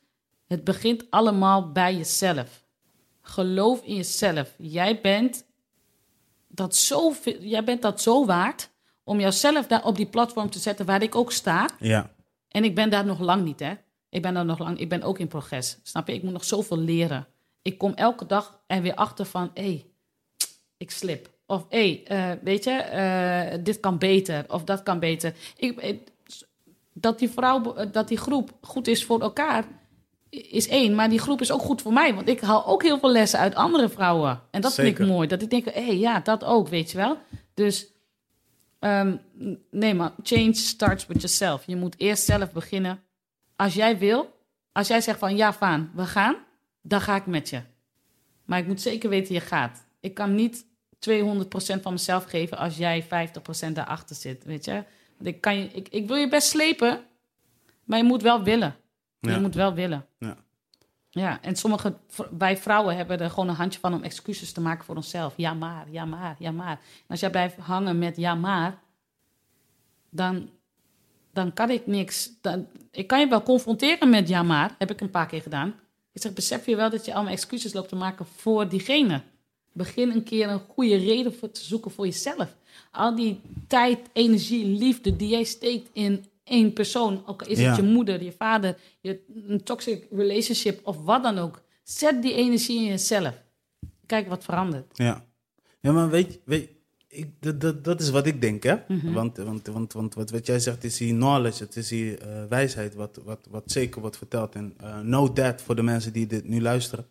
het begint allemaal bij jezelf. Geloof in jezelf. Jij bent dat zo, jij bent dat zo waard om jouzelf daar op die platform te zetten waar ik ook sta. ja, En ik ben daar nog lang niet, hè? Ik ben daar nog lang, ik ben ook in progress. Snap je? Ik moet nog zoveel leren. Ik kom elke dag er weer achter van, hé, hey, ik slip. Of hé, hey, eh, weet je, eh, dit kan beter. Of dat kan beter. Ik, ik- dat die vrouw, dat die groep goed is voor elkaar, is één. Maar die groep is ook goed voor mij. Want ik haal ook heel veel lessen uit andere vrouwen. En dat vind ik mooi. Dat ik denk, hé, hey, ja, dat ook, weet je wel. Dus Ehm, nee, maar change starts with yourself. Je moet eerst zelf beginnen. Als jij wil, als jij zegt van ja, Vaan, we gaan, dan ga ik met je. Maar ik moet zeker weten, je gaat. Ik kan niet 200% van mezelf geven als jij 50% daarachter zit, weet je. Want ik, kan je, ik, ik wil je best slepen, maar je moet wel willen. Ja. Je moet wel willen. ja. Ja, en sommige, wij vrouwen hebben er gewoon een handje van om excuses te maken voor onszelf. Ja maar, ja maar, ja maar. En als jij blijft hangen met ja maar, dan, dan kan ik niks. Dan, ik kan je wel confronteren met ja maar, heb ik een paar keer gedaan. Ik zeg, besef je wel dat je allemaal excuses loopt te maken voor diegene. Begin een keer een goede reden voor te zoeken voor jezelf. Al die tijd, energie, liefde die jij steekt in één persoon. Ook is Ja. het je moeder, je vader, je, een toxic relationship of wat dan ook. Zet die energie in jezelf. Kijk wat verandert. Ja, ja maar weet, weet ik, dat, dat, dat is wat ik denk, hè? Mhm. Want, want, want, want wat, wat jij zegt is hier knowledge, het is hier eh, wijsheid, wat, wat, wat zeker wordt verteld. En eh no that voor de mensen die dit nu luisteren.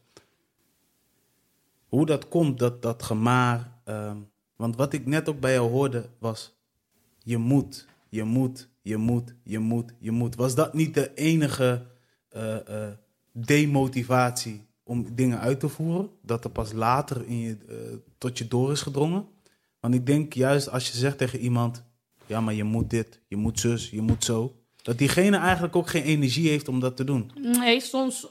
Hoe dat komt, dat, dat gemaar. ehm, want wat ik net ook bij jou hoorde was: je moet, je moet, je moet, je moet, je moet. Was dat niet de enige eh, eh, demotivatie om dingen uit te voeren? Dat er pas later in je, eh, tot je door is gedrongen? Want ik denk juist als je zegt tegen iemand: ja, maar je moet dit, je moet zus, je moet zo. Dat diegene eigenlijk ook geen energie heeft om dat te doen. Nee, soms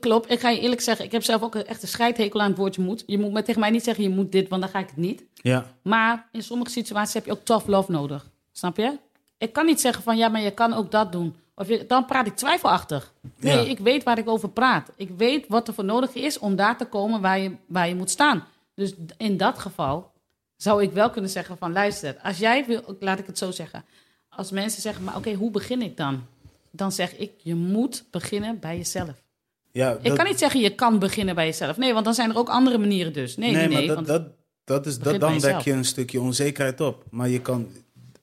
klopt. Ik ga je eerlijk zeggen, ik heb zelf ook een echte scheidhekel aan het woordje moet. Je moet tegen mij niet zeggen, je moet dit, want dan ga ik het niet. Ja, Maar in sommige situaties heb je ook tough love nodig. Snap je? Ik kan niet zeggen van, ja, maar je kan ook dat doen. Of je, dan praat ik twijfelachtig. Nee, Ja. ik weet waar ik over praat. Ik weet wat er voor nodig is om daar te komen waar je, waar je moet staan. Dus in dat geval zou ik wel kunnen zeggen van, luister, als jij wil, laat ik het zo zeggen. Als mensen zeggen, maar oké, hoe begin ik dan? Dan zeg ik, je moet beginnen bij jezelf. ja Ik dat- kan niet zeggen, je kan beginnen bij jezelf. Nee, want dan zijn er ook andere manieren dus. Nee, nee, nee, nee. maar want- dat, dat, dat is, dat, dan wek je een stukje onzekerheid op. Maar je kan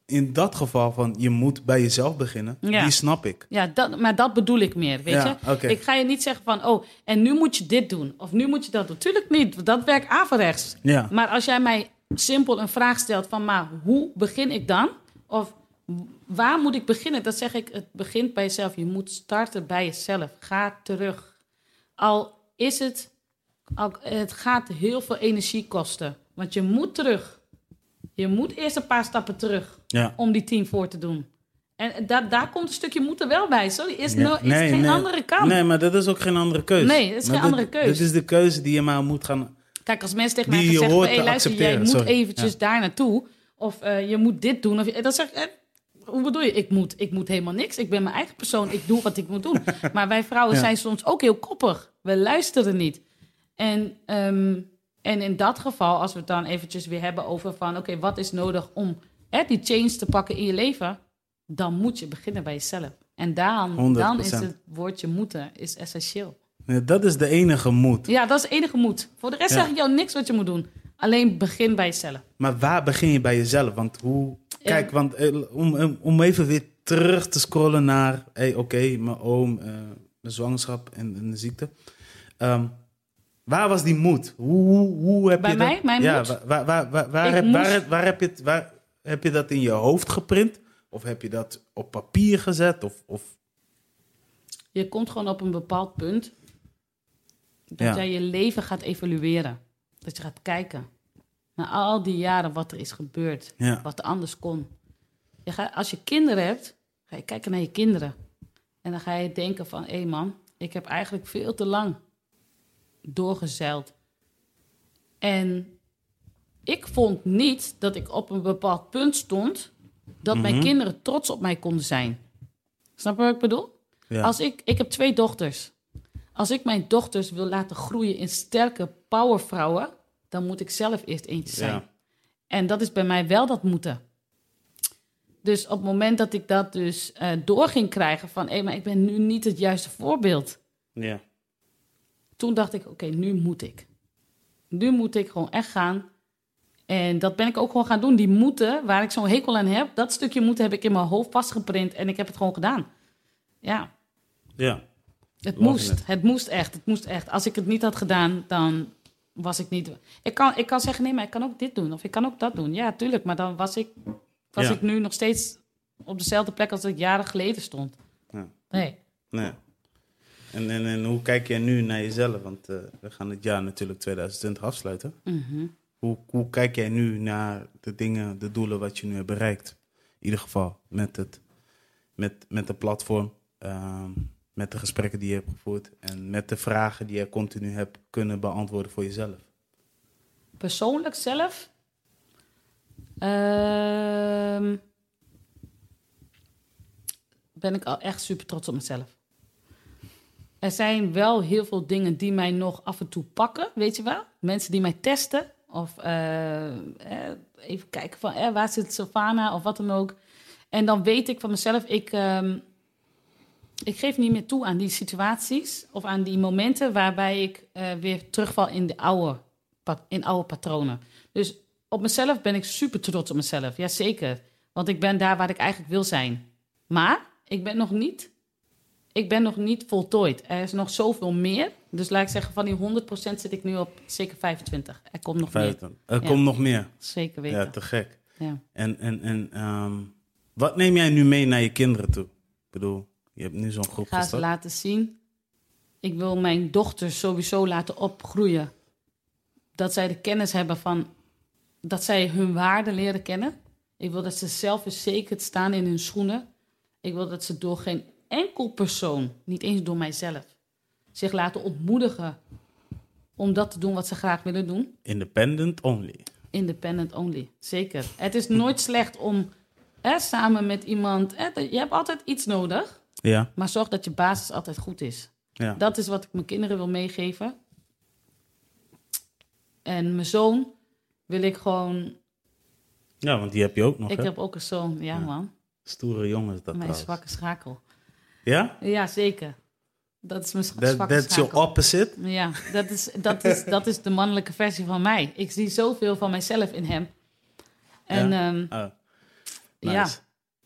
in dat geval van je moet bij jezelf beginnen, Ja. die snap ik. Ja, dat, maar dat bedoel ik meer, weet Ja, je? oké. Ik ga je niet zeggen van, oh, en nu moet je dit doen. Of nu moet je dat doen. Tuurlijk niet, dat werkt averechts. Ja. Maar als jij mij simpel een vraag stelt van, maar hoe begin ik dan? Of waar moet ik beginnen? Dan zeg ik, het begint bij jezelf. Je moet starten bij jezelf. Ga terug. Al is het, al, het gaat heel veel energie kosten. Want je moet terug. Je moet eerst een paar stappen terug Ja. om die team voor te doen. En da daar komt een stukje moeten wel bij. Sorry, is, Ja. no, is geen andere kant. Nee, maar dat is ook geen andere keuze. Nee, dat is Maar geen dit- andere keuze. Dit is de keuze die je maar moet gaan... Kijk, als mensen tegen mij gaan zeggen... hey, te luister, jij moet sorry. eventjes daar naartoe. Of eh, je moet dit doen. Of, dan zeg ik... eh, hoe bedoel je? Ik moet, ik moet helemaal niks. Ik ben mijn eigen persoon. Ik doe wat ik moet doen. Maar wij vrouwen Ja. zijn soms ook heel koppig. We luisteren niet. En, ehm, en in dat geval, als we het dan eventjes weer hebben over van... Oké, wat is nodig om hè, die change te pakken in je leven? Dan moet je beginnen bij jezelf. En dan, dan is 100%. het woordje moeten is essentieel. Dat is de enige moed. Ja, dat is de enige moed. Voor de rest Ja. zeg ik jou niks wat je moet doen. Alleen begin bij jezelf. Maar waar begin je bij jezelf? Want hoe... Kijk, want eh, om, om- even weer terug te scrollen naar... Hey, oké, mijn oom, eh, de zwangerschap en, en de ziekte. Ehm, waar was die moed? Hoe, hoe, hoe heb Bij je mij? dat... Mijn ja, moed? Waar, waar, waar, heb, waar, moest- waar heb je het, waar, heb je dat in je hoofd geprint? Of heb je dat op papier gezet? Of, of... Je komt gewoon op een bepaald punt dat Ja. jij je leven gaat evalueren. Dat je gaat kijken naar al die jaren wat er is gebeurd, Ja. wat er anders kon. Je gaat, als je kinderen hebt, ga je kijken naar je kinderen. En dan ga je denken van, hé man, ik heb eigenlijk veel te lang doorgezeild. En ik vond niet dat ik op een bepaald punt stond dat mijn Mhm. kinderen trots op mij konden zijn. Snap je wat ik bedoel? Ja. Als ik, ik heb twee dochters. Als ik mijn dochters wil laten groeien in sterke powervrouwen, dan moet ik zelf eerst eentje zijn. Ja. En dat is bij mij wel dat moeten. Dus op het moment dat ik dat dus eh, door ging krijgen van, hé, maar ik ben nu niet het juiste voorbeeld. ja. Toen dacht ik, oké, nu moet ik. Nu moet ik gewoon echt gaan. En dat ben ik ook gewoon gaan doen. Die moeten, waar ik zo'n hekel aan heb, dat stukje moeten heb ik in mijn hoofd vastgeprint en ik heb het gewoon gedaan. Ja, ja. het moest. Het moest echt. Het moest echt. Als ik het niet had gedaan, dan was ik niet. Ik kan, ik kan zeggen, nee, maar ik kan ook dit doen. Of ik kan ook dat doen. Ja, tuurlijk. Maar dan was ik, was Ja. ik nu nog steeds op dezelfde plek als ik jaren geleden stond. Ja. Nee. Nee. En, en, en hoe kijk jij nu naar jezelf? Want eh, we gaan het jaar natuurlijk 2020 afsluiten. Mhm. Hoe, hoe kijk jij nu naar de dingen, de doelen wat je nu hebt bereikt? In ieder geval met het, met, met de platform, ehm, met de gesprekken die je hebt gevoerd en met de vragen die je continu hebt kunnen beantwoorden voor jezelf. Persoonlijk zelf. ehm, ben ik al echt super trots op mezelf. Er zijn wel heel veel dingen die mij nog af en toe pakken, weet je wel? Mensen die mij testen. Of eh, eh, even kijken van eh, waar zit Sylvana of wat dan ook. En dan weet ik van mezelf, ik, ehm, ik geef niet meer toe aan die situaties of aan die momenten waarbij ik eh, weer terugval in de oude, in oude patronen. Dus op mezelf ben ik super trots op mezelf, jazeker. Want ik ben daar waar ik eigenlijk wil zijn. Maar ik ben nog niet, ik ben nog niet voltooid. Er is nog zoveel meer. Dus laat ik zeggen, van die 100% zit ik nu op zeker 25. Er komt nog meer. Er Ja. komt nog meer. Zeker weten. Ja, te gek. Ja. En, en, en ehm, wat neem jij nu mee naar je kinderen toe? Ik bedoel, je hebt nu zo'n groep Ik ga ze gestart. laten zien. Ik wil mijn dochters sowieso laten opgroeien. Dat zij de kennis hebben van... Dat zij hun waarde leren kennen. Ik wil dat ze zelfverzekerd staan in hun schoenen. Ik wil dat ze door geen enkel persoon, niet eens door mijzelf, zich laten ontmoedigen om dat te doen wat ze graag willen doen. Independent only. Independent only, zeker. Het is nooit slecht om hè, samen met iemand. Hè, je hebt altijd iets nodig, Ja, maar zorg dat je basis altijd goed is. ja. Dat is wat ik mijn kinderen wil meegeven. En mijn zoon wil ik gewoon. ja, want die heb je ook nog, Ik hè? heb ook een zoon, ja, Ja. man. Stoere jongens dat Mijn trouwens. zwakke schakel. Ja? Ja, zeker. Dat is mijn That, zwakke that's your opposite? Ja, dat is, dat, is, dat is de mannelijke versie van mij. Ik zie zoveel van mijzelf in hem. En Ja? ehm, Oh, ja, nice.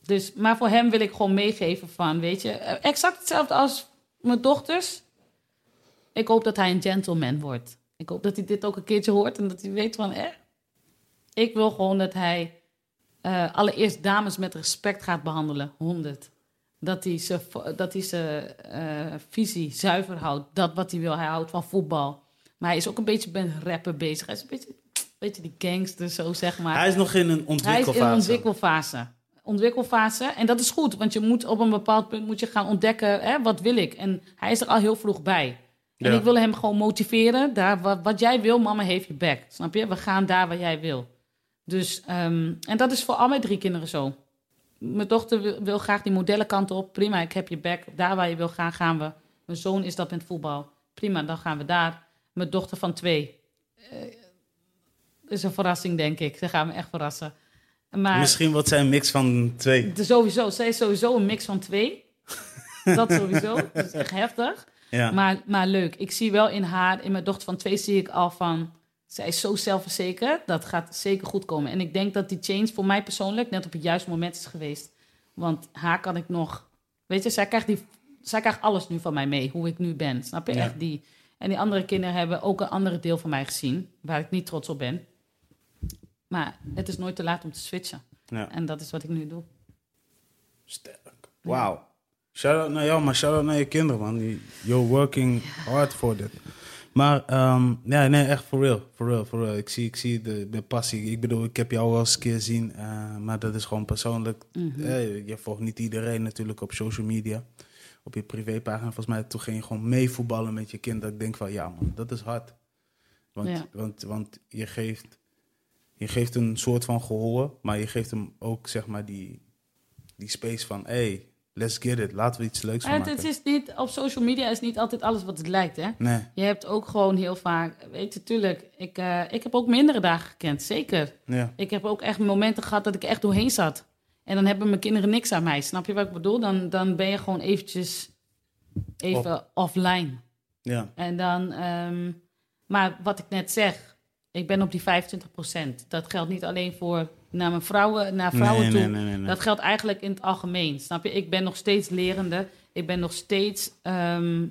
dus, maar voor hem wil ik gewoon meegeven van, weet je, eh, exact hetzelfde als mijn dochters. Ik hoop dat hij een gentleman wordt. Ik hoop dat hij dit ook een keertje hoort en dat hij weet van, eh, ik wil gewoon dat hij eh, allereerst dames met respect gaat behandelen, 100. Dat hij zijn dat hij zijn eh, visie zuiver houdt, dat wat hij wil. Hij houdt van voetbal. Maar hij is ook een beetje met rappen bezig. Hij is een beetje, beetje die gangster, zo zeg maar. Hij is nog in een Hij is ontwikkelfase. in een ontwikkelfase. Ontwikkelfase. En dat is goed, want je moet op een bepaald punt moet je gaan ontdekken, hè, wat wil ik? En hij is er al heel vroeg bij. En Ja. ik wil hem gewoon motiveren. Daar, wat, wat jij wil, mama heeft je back. Snap je? We gaan daar waar jij wil. Dus, ehm, en dat is voor al mijn drie kinderen zo. Mijn dochter wil, wil graag die modellenkant op. Prima, ik heb je back. Daar waar je wil gaan, gaan we. Mijn zoon is dat met voetbal. Prima, dan gaan we daar. Mijn dochter van twee. eh, is een verrassing, denk ik. Ze gaan me echt verrassen. Maar Misschien wordt zij een mix van twee. de, sowieso, zij is sowieso een mix van twee. dat sowieso. Dat is echt heftig. Ja. Maar, maar leuk. Ik zie wel in haar, in mijn dochter van twee, zie ik al van. Zij is zo zelfverzekerd. Dat gaat zeker goed komen. En ik denk dat die change voor mij persoonlijk net op het juiste moment is geweest. Want haar kan ik nog. Weet je, zij krijgt, die, zij krijgt alles nu van mij mee, hoe ik nu ben. Snap je? Ja. Echt die. En die andere kinderen hebben ook een andere deel van mij gezien, waar ik niet trots op ben. Maar het is nooit te laat om te switchen. ja. En dat is wat ik nu doe. Sterk. Wauw. Shout-out naar jou, maar shout-out naar je kinderen, man. You're working hard for dit. Maar, ehm, ja, nee, echt for real. For real, for real. Ik zie, ik zie de, de passie. Ik bedoel, ik heb jou wel eens een keer gezien, eh, maar dat is gewoon persoonlijk. Mhm. Eh, je volgt niet iedereen natuurlijk op social media. Op je privépagina. Volgens mij, toen ging je gewoon meevoetballen met je kind. Dat ik denk van, ja man, dat is hard. Want, Ja. want, want je, geeft, je geeft een soort van gehoor, maar je geeft hem ook, zeg maar, die, die space van, hey, let's get it. Laten we iets leuks van maken. het is niet, op social media is niet altijd alles wat het lijkt, hè? Nee, Je hebt ook gewoon heel vaak, weet je, tuurlijk, ik, eh, ik heb ook mindere dagen gekend, zeker. ja. Ik heb ook echt momenten gehad dat ik echt doorheen zat. En dan hebben mijn kinderen niks aan mij, snap je wat ik bedoel? Dan, dan ben je gewoon eventjes even offline. Ja, En dan, ehm, maar wat ik net zeg, ik ben op die 25%. Dat geldt niet alleen voor naar mijn vrouwen, naar vrouwen nee, toe. nee, nee. Dat geldt eigenlijk in het algemeen. Snap je? Ik ben nog steeds lerende. Ik ben nog steeds ehm,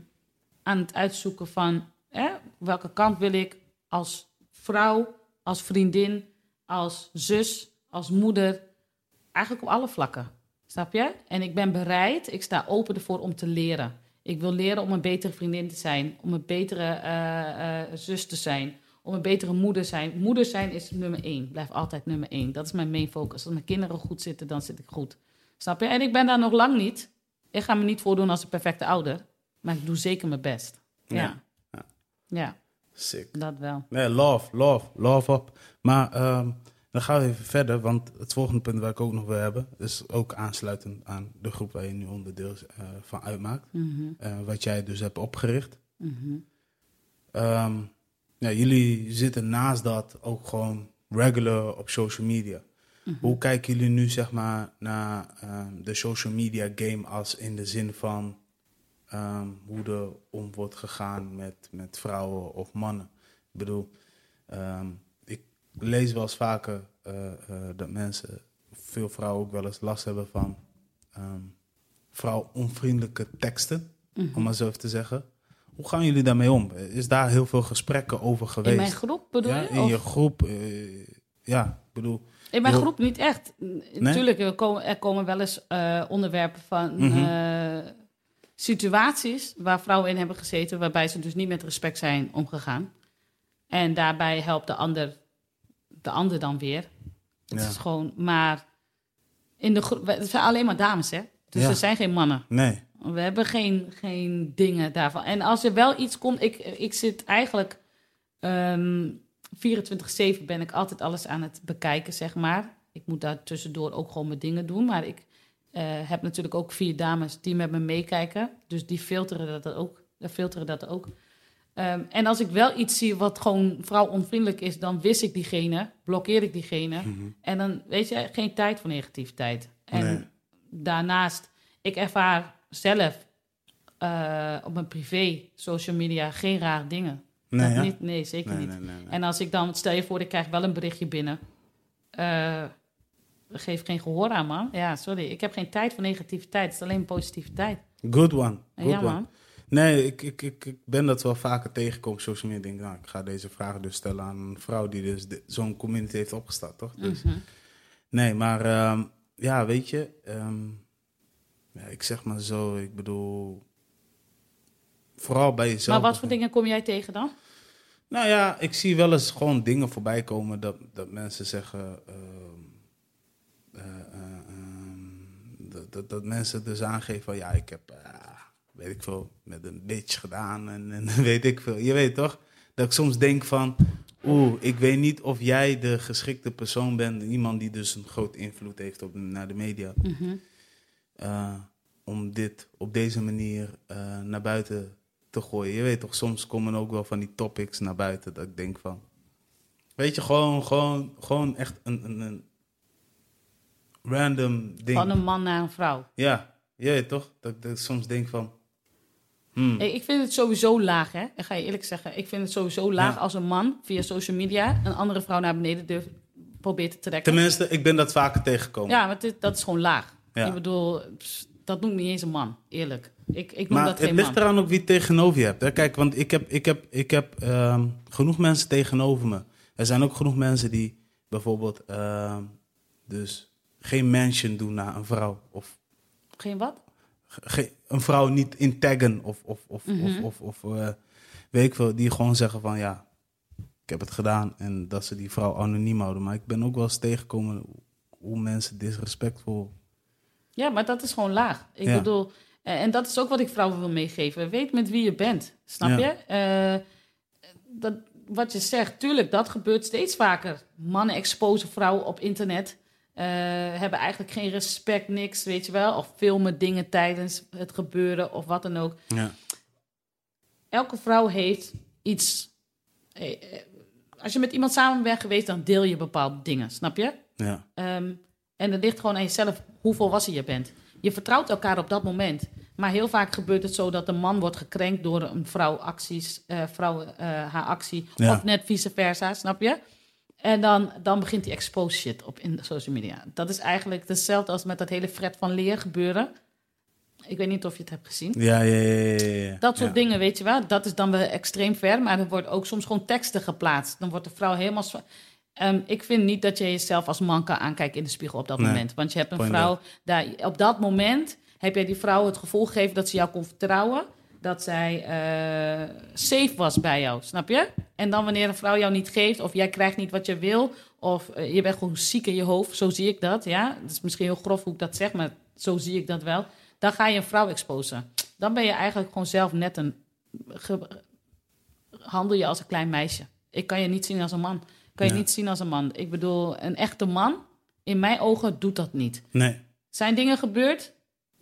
aan het uitzoeken van hè, welke kant wil ik als vrouw, als vriendin, als zus, als moeder. Eigenlijk op alle vlakken. Snap je? En ik ben bereid, ik sta open ervoor om te leren. Ik wil leren om een betere vriendin te zijn, om een betere eh, eh, zus te zijn, om een betere moeder te zijn. Moeder zijn is nummer één, blijft altijd nummer één. Dat is mijn main focus. Als mijn kinderen goed zitten, dan zit ik goed. Snap je? En ik ben daar nog lang niet. Ik ga me niet voordoen als een perfecte ouder, maar ik doe zeker mijn best. Ja, Ja. ja, Ja. sick. dat wel. Nee, love, love, love op. Maar ehm, dan gaan we even verder, want het volgende punt waar ik ook nog wil hebben, is ook aansluitend aan de groep waar je nu onderdeel eh, van uitmaakt. Mhm, Eh, wat jij dus hebt opgericht. mhm. Ehm, ja, jullie zitten naast dat ook gewoon regular op social media. Mhm. Hoe kijken jullie nu zeg maar naar ehm, de social media game als in de zin van ehm, hoe er om wordt gegaan met, met vrouwen of mannen? Ik bedoel, ehm, ik lees wel eens vaker eh, eh, dat mensen, veel vrouwen ook wel eens last hebben van ehm vrouw-onvriendelijke teksten, Mhm. om maar zo even te zeggen. Hoe gaan jullie daarmee om? Is daar heel veel gesprekken over geweest? In mijn groep bedoel ja, je? in Of- je groep. eh, ja, bedoel. In mijn Heel- groep niet echt. Natuurlijk, er komen, er komen wel eens eh, onderwerpen van Mhm. eh, situaties waar vrouwen in hebben gezeten, waarbij ze dus niet met respect zijn omgegaan. En daarbij helpt de ander, de ander dan weer. Het Ja. is gewoon, maar in de groep, het zijn alleen maar dames, hè? Dus Ja. er zijn geen mannen. Nee. We hebben geen, geen dingen daarvan. En als er wel iets komt, ik, ik zit eigenlijk ehm 24-7 ben ik altijd alles aan het bekijken, zeg maar. Ik moet daar tussendoor ook gewoon mijn dingen doen. Maar ik eh, heb natuurlijk ook vier dames die met me meekijken. Dus die filteren dat ook. Die filteren dat ook. Ehm, en als ik wel iets zie wat gewoon vrouwonvriendelijk is, dan wist ik diegene, blokkeer ik diegene. En dan weet je, geen tijd voor negativiteit. En Nee. Daarnaast, ik ervaar zelf eh, op mijn privé social media geen rare dingen. Nee, niet, nee, zeker Nee, niet. nee. En als ik dan, stel je voor, ik krijg wel een berichtje binnen. eh geef geen gehoor aan, man. Ja, sorry. Ik heb geen tijd voor negativiteit. Het is alleen positiviteit. Good one. Good ja, one. man. Nee, ik, ik, ik, ik ben dat wel vaker tegengekomen social media. Ik denk, nou, ik ga deze vragen dus stellen aan een vrouw die dus zo'n community heeft opgestart, toch? Dus, Mhm. Nee, maar ehm, ja, weet je, ehm, ja, ik zeg maar zo, ik bedoel, vooral bij jezelf. Maar wat voor dingen kom jij tegen dan? Nou ja, ik zie wel eens gewoon dingen voorbij komen dat, dat mensen zeggen. ehm, eh, eh, ehm, dat, dat, dat mensen dus aangeven van ja, ik heb, eh, weet ik veel, met een bitch gedaan en, en weet ik veel. Je weet toch? Dat ik soms denk van, oeh, ik weet niet of jij de geschikte persoon bent, iemand die dus een groot invloed heeft op, naar de media, Mhm. eh, om dit op deze manier eh, naar buiten te gooien. Je weet toch, soms komen ook wel van die topics naar buiten dat ik denk van... Weet je, gewoon, gewoon, gewoon echt een, een, een random ding. Van een man naar een vrouw. Ja, je weet toch? Dat, dat ik soms denk van... hmm, Ik vind het sowieso laag, hè? Ik ga je eerlijk zeggen. Ik vind het sowieso laag Ja. als een man via social media een andere vrouw naar beneden durft, probeert te trekken. Tenminste, ik ben dat vaker tegengekomen. Ja, maar dit, dat is gewoon laag. Ja. Ik bedoel, dat noemt niet eens een man, eerlijk. Ik, ik noem maar dat het geen ligt man. eraan ook wie tegenover je hebt. Hè? Kijk, want ik heb, ik heb, ik heb ehm, genoeg mensen tegenover me. Er zijn ook genoeg mensen die bijvoorbeeld ehm, dus geen mention doen naar een vrouw. Of Geen wat? Een vrouw niet in taggen of, of, of, Mhm. of, of, of eh, weet ik veel. Die gewoon zeggen van ja, ik heb het gedaan. En dat ze die vrouw anoniem houden. Maar ik ben ook wel eens tegengekomen hoe mensen disrespectvol... Ja, maar dat is gewoon laag. Ik Ja. bedoel, eh, en dat is ook wat ik vrouwen wil meegeven. Weet met wie je bent, snap Ja. je? Eh, dat, wat je zegt, tuurlijk, dat gebeurt steeds vaker. Mannen exposen vrouwen op internet. Eh, hebben eigenlijk geen respect, niks, weet je wel. Of filmen dingen tijdens het gebeuren of wat dan ook. Ja. elke vrouw heeft iets. eh, eh, Als je met iemand samen bent geweest, dan deel je bepaalde dingen, snap je? Ja. Ehm, en het ligt gewoon aan jezelf hoe volwassen je bent. Je vertrouwt elkaar op dat moment. Maar heel vaak gebeurt het zo dat een man wordt gekrenkt door een vrouw, acties, vrouw haar actie. Ja. Of net vice versa, snap je? En dan, dan begint die expose shit op in de social media. Dat is eigenlijk hetzelfde als met dat hele Fred van Leer gebeuren. Ik weet niet of je het hebt gezien. Ja, ja, ja, ja, ja. Dat soort Ja. dingen, weet je wel. Dat is dan wel extreem ver, maar er wordt ook soms gewoon teksten geplaatst. Dan wordt de vrouw helemaal... Ehm, ik vind niet dat je jezelf als man kan aankijken in de spiegel op dat Nee. moment. Want je hebt een Point vrouw... Daar, op dat moment heb jij die vrouw het gevoel gegeven dat ze jou kon vertrouwen. Dat zij eh, safe was bij jou, snap je? En dan wanneer een vrouw jou niet geeft... of jij krijgt niet wat je wil... of eh, je bent gewoon ziek in je hoofd, zo zie ik dat. Ja? Het is misschien heel grof hoe ik dat zeg, maar zo zie ik dat wel. Dan ga je een vrouw exposen. Dan ben je eigenlijk gewoon zelf net een... handel je als een klein meisje. Ik kan je niet zien als een man. Ik kan je niet zien als een man. Ik bedoel, een echte man, in mijn ogen, doet dat niet. Nee. Zijn dingen gebeurd?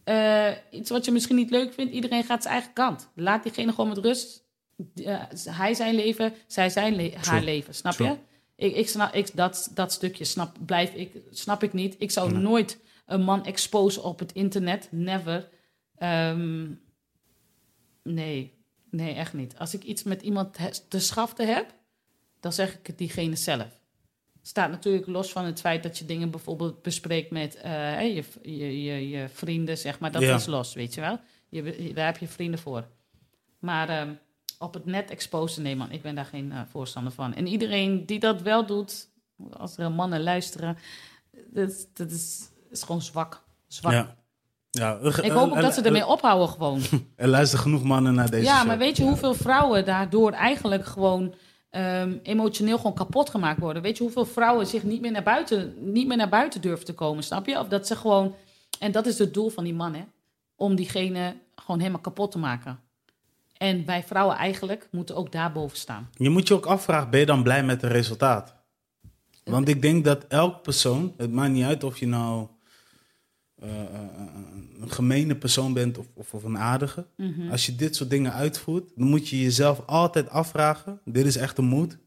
Eh, iets wat je misschien niet leuk vindt? Iedereen gaat zijn eigen kant. Laat diegene gewoon met rust. Eh, hij zijn leven, zij zijn le- haar leven. Snap True. je? Ik, ik snap, ik, dat, dat stukje snap, blijf ik, snap ik niet. Ik zou Nee. nooit een man exposen op het internet. Never. Ehm, nee, nee, echt niet. Als ik iets met iemand te schaften heb, dan zeg ik het diegene zelf. Staat natuurlijk los van het feit dat je dingen bijvoorbeeld bespreekt met eh, je, je, je, je vrienden, zeg maar. Dat Ja. is los, weet je wel. Je, daar heb je vrienden voor. Maar ehm, op het net exposen, nee man, ik ben daar geen eh, voorstander van. En iedereen die dat wel doet, als er mannen luisteren, dat, dat is, is gewoon zwak. zwak. Ja. ja. Ik hoop ook dat ze ermee ophouden gewoon. Er luisteren genoeg mannen naar deze ja, show. maar weet je hoeveel vrouwen daardoor eigenlijk gewoon ehm, emotioneel gewoon kapot gemaakt worden? Weet je hoeveel vrouwen zich niet meer naar buiten, niet meer naar buiten durven te komen, snap je? Of dat ze gewoon En dat is het doel van die man, hè? Om diegene gewoon helemaal kapot te maken. En wij vrouwen eigenlijk moeten ook daarboven staan. Je moet je ook afvragen, ben je dan blij met het resultaat? Want ik denk dat elk persoon, het maakt niet uit of je nou eh, eh, een gemene persoon bent of, of, of een aardige. Mhm. Als je dit soort dingen uitvoert, dan moet je jezelf altijd afvragen, dit is echt een moed,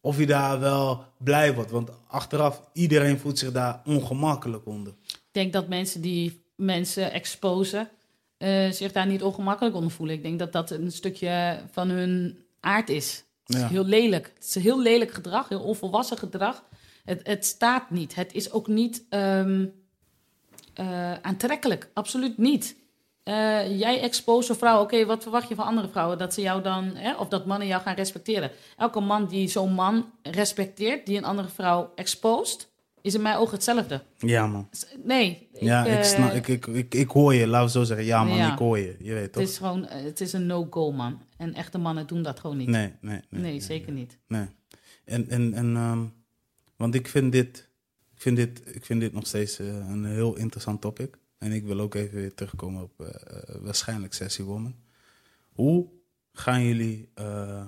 of je daar wel blij wordt. Want achteraf, iedereen voelt zich daar ongemakkelijk onder. Ik denk dat mensen die mensen exposen, eh, zich daar niet ongemakkelijk onder voelen. Ik denk dat dat een stukje van hun aard is. Het is Ja. heel lelijk. Het is een heel lelijk gedrag, heel onvolwassen gedrag. Het, het staat niet. Het is ook niet ehm, eh, aantrekkelijk. Absoluut niet. Eh, jij expose een vrouw. Oké, wat verwacht je van andere vrouwen? Dat ze jou dan, hè, of dat mannen jou gaan respecteren. Elke man die zo'n man respecteert, die een andere vrouw expost, is in mijn ogen hetzelfde. Ja, man. Nee. Ja, ik, eh, snap, ik, ik, ik, ik hoor je, laten we zo zeggen. Ja, man, Ja. ik hoor je. Je weet toch? Het is gewoon, het is een no-go, man. En echte mannen doen dat gewoon niet. Nee, nee, Nee, nee. zeker niet. Nee. En, en, en um, want ik vind dit, ik vind dit, ik vind dit nog steeds uh, een heel interessant topic. En ik wil ook even weer terugkomen op uh, uh, waarschijnlijk Sessie Woman. Hoe gaan jullie uh,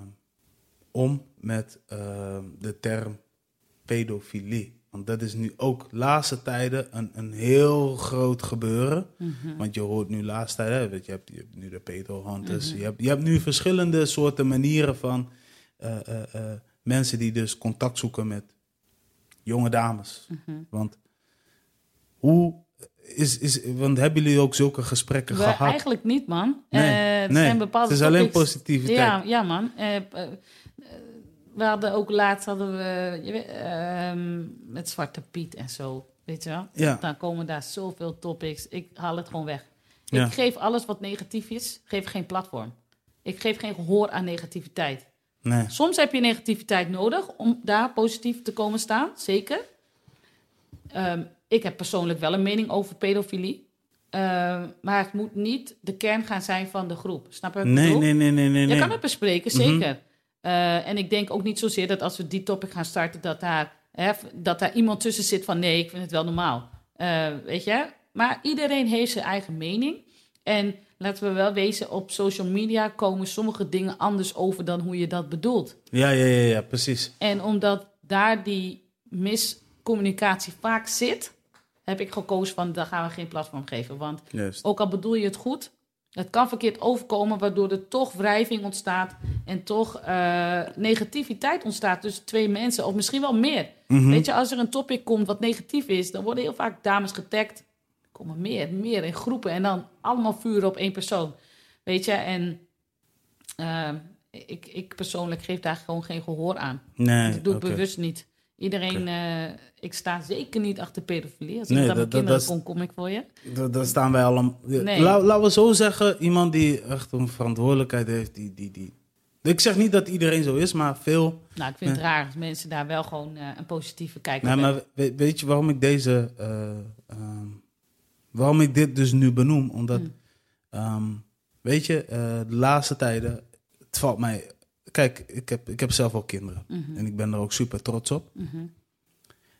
om met de term pedofilie? Want dat is nu ook laatste tijden een, een heel groot gebeuren. Mhm. Want je hoort nu laatste tijden, weet je, je, hebt, je hebt nu de pedo-hunters. je, hebt, je hebt nu verschillende soorten manieren van mensen die dus contact zoeken met jonge dames. Mhm. Want hoe is, is, want hebben jullie ook zulke gesprekken We, gehad? Eigenlijk niet, man. Nee, Eh, het nee. zijn bepaalde het is alleen positiviteit. Ja, ja man. Eh, eh, eh, we hadden ook laatst hadden we ehm, met Zwarte Piet en zo. Weet je wel? Ja. Dan komen daar zoveel topics. Ik haal het gewoon weg. Ja. Ik geef alles wat negatief is, geef geen platform. Ik geef geen gehoor aan negativiteit. Nee. Soms heb je negativiteit nodig om daar positief te komen staan, zeker. Ehm, ik heb persoonlijk wel een mening over pedofilie. Ehm, maar het moet niet de kern gaan zijn van de groep. Snap je Nee, nee, nee, nee, nee. Je nee. kan het bespreken, Mhm. zeker. Eh, en ik denk ook niet zozeer dat als we die topic gaan starten, dat daar, hè, dat daar iemand tussen zit van nee, ik vind het wel normaal. Eh, weet je? Maar iedereen heeft zijn eigen mening. En laten we wel wezen, op social media komen sommige dingen anders over dan hoe je dat bedoelt. Ja, ja, ja, ja, precies. En omdat daar die miscommunicatie vaak zit, heb ik gekozen van, daar gaan we geen platform geven. Want Juist. ook al bedoel je het goed, het kan verkeerd overkomen, waardoor er toch wrijving ontstaat en toch eh, negativiteit ontstaat tussen twee mensen, of misschien wel meer. Mhm. Weet je, als er een topic komt wat negatief is, dan worden heel vaak dames getagd. Komen meer, meer in groepen en dan allemaal vuren op één persoon. Weet je, en eh, ik, ik persoonlijk geef daar gewoon geen gehoor aan. Nee, dat doe ik oké. bewust niet. Iedereen, eh, ik sta zeker niet achter pedofilie. Als ik Nee, dat- kinderen kom, kom ik voor je. Da- Daar staan wij allemaal. Nee. La- laten we zo zeggen, iemand die echt een verantwoordelijkheid heeft, die, die, die. Ik zeg niet dat iedereen zo is, maar veel. Nou, ik vind het raar als mensen daar wel gewoon eh, een positieve kijk Nee, op hebben. maar we- weet je waarom ik deze. Waarom ik dit dus nu benoem? Omdat, Hmm. ehm, weet je, eh, de laatste tijden. Het valt mij. Kijk, ik heb, ik heb zelf ook kinderen. Mhm. En ik ben er ook super trots op. Mhm.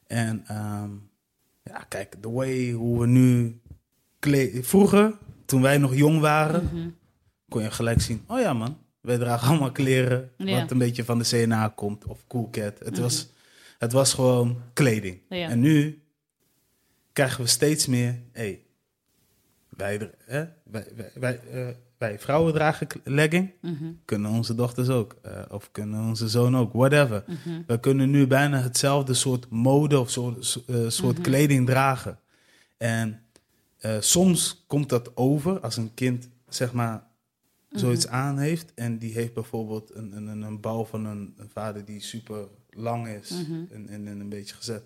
En ehm, ja, kijk, the way hoe we nu kleden. Vroeger, toen wij nog jong waren, Mhm. kon je gelijk zien. Oh ja, man, wij dragen allemaal kleren Ja. wat een beetje van de CNA komt of Cool Cat. Het, was, het was gewoon kleding. Ja. En nu krijgen we steeds meer. Hey, wij, hè, wij, wij, wij, eh, wij vrouwen dragen legging, Mhm. kunnen onze dochters ook, eh, of kunnen onze zoon ook, whatever. Mhm. We kunnen nu bijna hetzelfde soort mode of soort, eh, soort Mhm. kleding dragen. En soms komt dat over als een kind, zeg maar, zoiets aan heeft. En die heeft bijvoorbeeld een, een, een, bouw van een, een vader die super lang is en, en, en een beetje gezet.